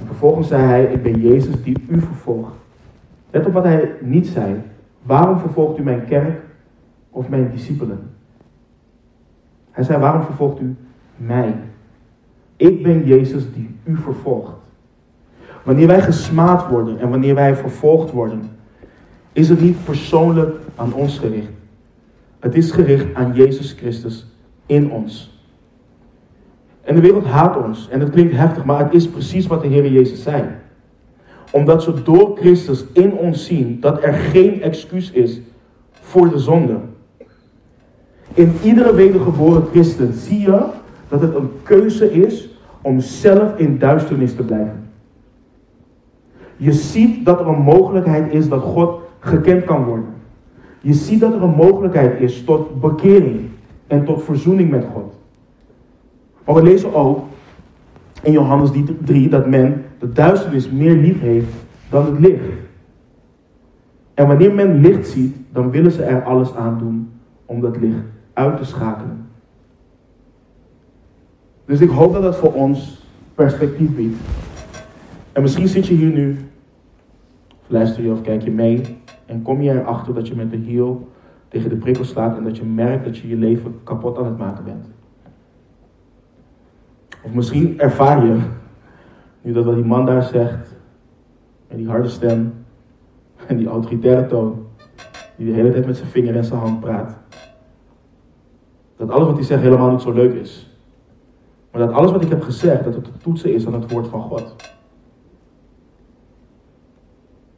En vervolgens zei hij, ik ben Jezus die u vervolgt. Let op wat hij niet zei. Waarom vervolgt u mijn kerk of mijn discipelen? Hij zei, waarom vervolgt u mij? Ik ben Jezus die u vervolgt. Wanneer wij gesmaad worden en wanneer wij vervolgd worden, is het niet persoonlijk aan ons gericht. Het is gericht aan Jezus Christus in ons. En de wereld haat ons. En het klinkt heftig, maar het is precies wat de Heer Jezus zei. Omdat ze door Christus in ons zien dat er geen excuus is voor de zonde. In iedere wedergeboren christen zie je dat het een keuze is om zelf in duisternis te blijven. Je ziet dat er een mogelijkheid is dat God gekend kan worden. Je ziet dat er een mogelijkheid is tot bekering en tot verzoening met God. Maar we lezen ook in Johannes 3 dat men de duisternis meer lief heeft dan het licht. En wanneer men licht ziet, dan willen ze er alles aan doen om dat licht uit te schakelen. Dus ik hoop dat dat voor ons perspectief biedt. En misschien zit je hier nu, luister je of kijk je mee en kom je erachter dat je met de hiel tegen de prikkel slaat en dat je merkt dat je je leven kapot aan het maken bent. Of misschien ervaar je, nu dat wat die man daar zegt, met die harde stem en die autoritaire toon, die de hele tijd met zijn vinger en zijn hand praat, dat alles wat hij zegt helemaal niet zo leuk is. Maar dat alles wat ik heb gezegd, dat het te toetsen is aan het woord van God.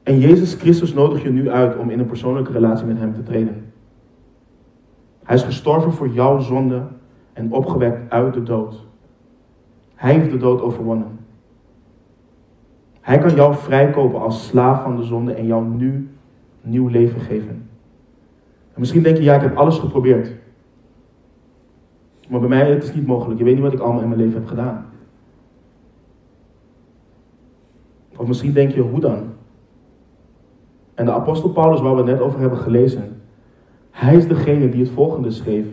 En Jezus Christus nodigt je nu uit om in een persoonlijke relatie met Hem te treden. Hij is gestorven voor jouw zonde en opgewekt uit de dood. Hij heeft de dood overwonnen. Hij kan jou vrijkopen als slaaf van de zonde en jou nu nieuw leven geven. En misschien denk je, ja, ik heb alles geprobeerd. Maar bij mij het is niet mogelijk. Je weet niet wat ik allemaal in mijn leven heb gedaan. Of misschien denk je, hoe dan? En de apostel Paulus, waar we net over hebben gelezen, hij is degene die het volgende schreef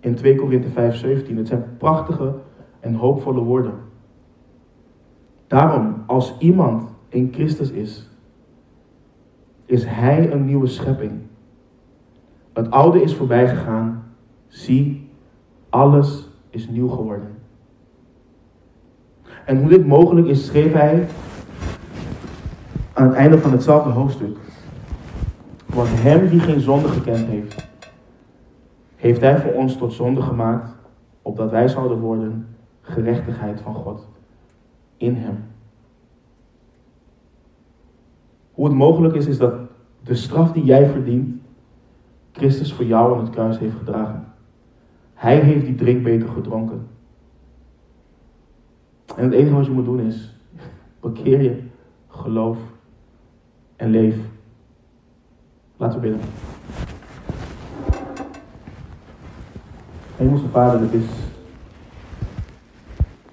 in 2 Korinthe 5, 17. Het zijn prachtige en hoopvolle woorden. Daarom, als iemand in Christus is, is hij een nieuwe schepping. Het oude is voorbij gegaan. Zie, alles is nieuw geworden. En hoe dit mogelijk is, schreef hij aan het einde van hetzelfde hoofdstuk. Want hem die geen zonde gekend heeft, heeft hij voor ons tot zonde gemaakt, opdat wij zouden worden gerechtigheid van God in hem. Hoe het mogelijk is, is dat de straf die jij verdient, Christus voor jou aan het kruis heeft gedragen. Hij heeft die drinkbeker gedronken. En het enige wat je moet doen is, bekeer je, geloof en leef. Laten we bidden. Hemelse Vader, het is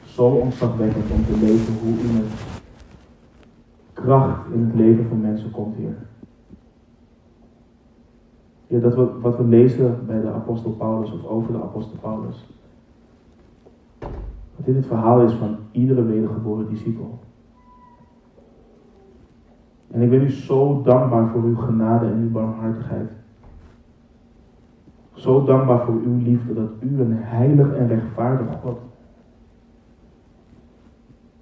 zo ontzagwekkend om te lezen hoe u met kracht in het leven van mensen komt, Heer. Ja, dat wat we lezen bij de apostel Paulus of over de apostel Paulus. Dat dit het verhaal is van iedere wedergeboren discipel. En ik ben u zo dankbaar voor uw genade en uw barmhartigheid. Zo dankbaar voor uw liefde dat u een heilig en rechtvaardig God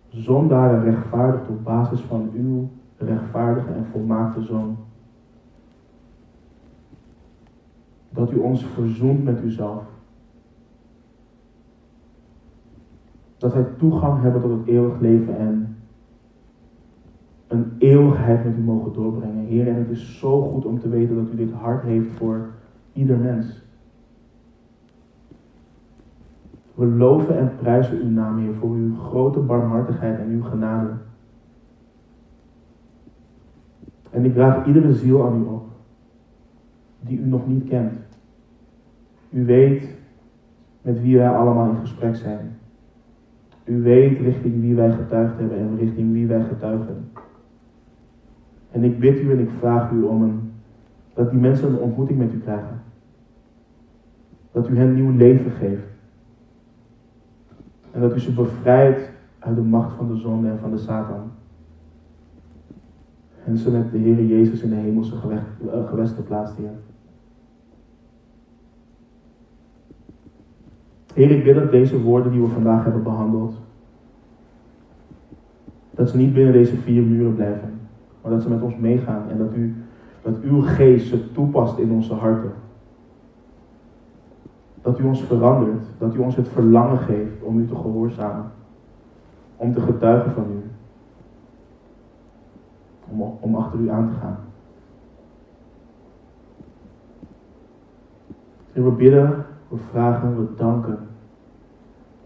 zondaren rechtvaardigt op basis van uw rechtvaardige en volmaakte zoon. dat u ons verzoent met uzelf. Dat wij toegang hebben tot het eeuwig leven en een eeuwigheid met u mogen doorbrengen. Heer, en het is zo goed om te weten dat u dit hart heeft voor ieder mens. We loven en prijzen uw naam, Heer, voor uw grote barmhartigheid en uw genade. En ik draag iedere ziel aan u op die u nog niet kent. U weet met wie wij allemaal in gesprek zijn. U weet richting wie wij getuigd hebben en richting wie wij getuigen. En ik bid u en ik vraag u om een, dat die mensen een ontmoeting met u krijgen. Dat u hen nieuw leven geeft. En dat u ze bevrijdt uit de macht van de zonde en van de Satan. En ze met de Heer Jezus in de hemelse eh, gewesten plaatst, Heer. Heer, ik bid dat deze woorden die we vandaag hebben behandeld, dat ze niet binnen deze vier muren blijven, maar dat ze met ons meegaan en dat, u, dat uw geest ze toepast in onze harten. Dat u ons verandert, dat u ons het verlangen geeft om u te gehoorzamen, om te getuigen van u, om, om achter u aan te gaan. En we bidden, we vragen we danken.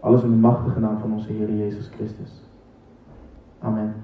Alles in de machtige naam van onze Heer Jezus Christus. Amen.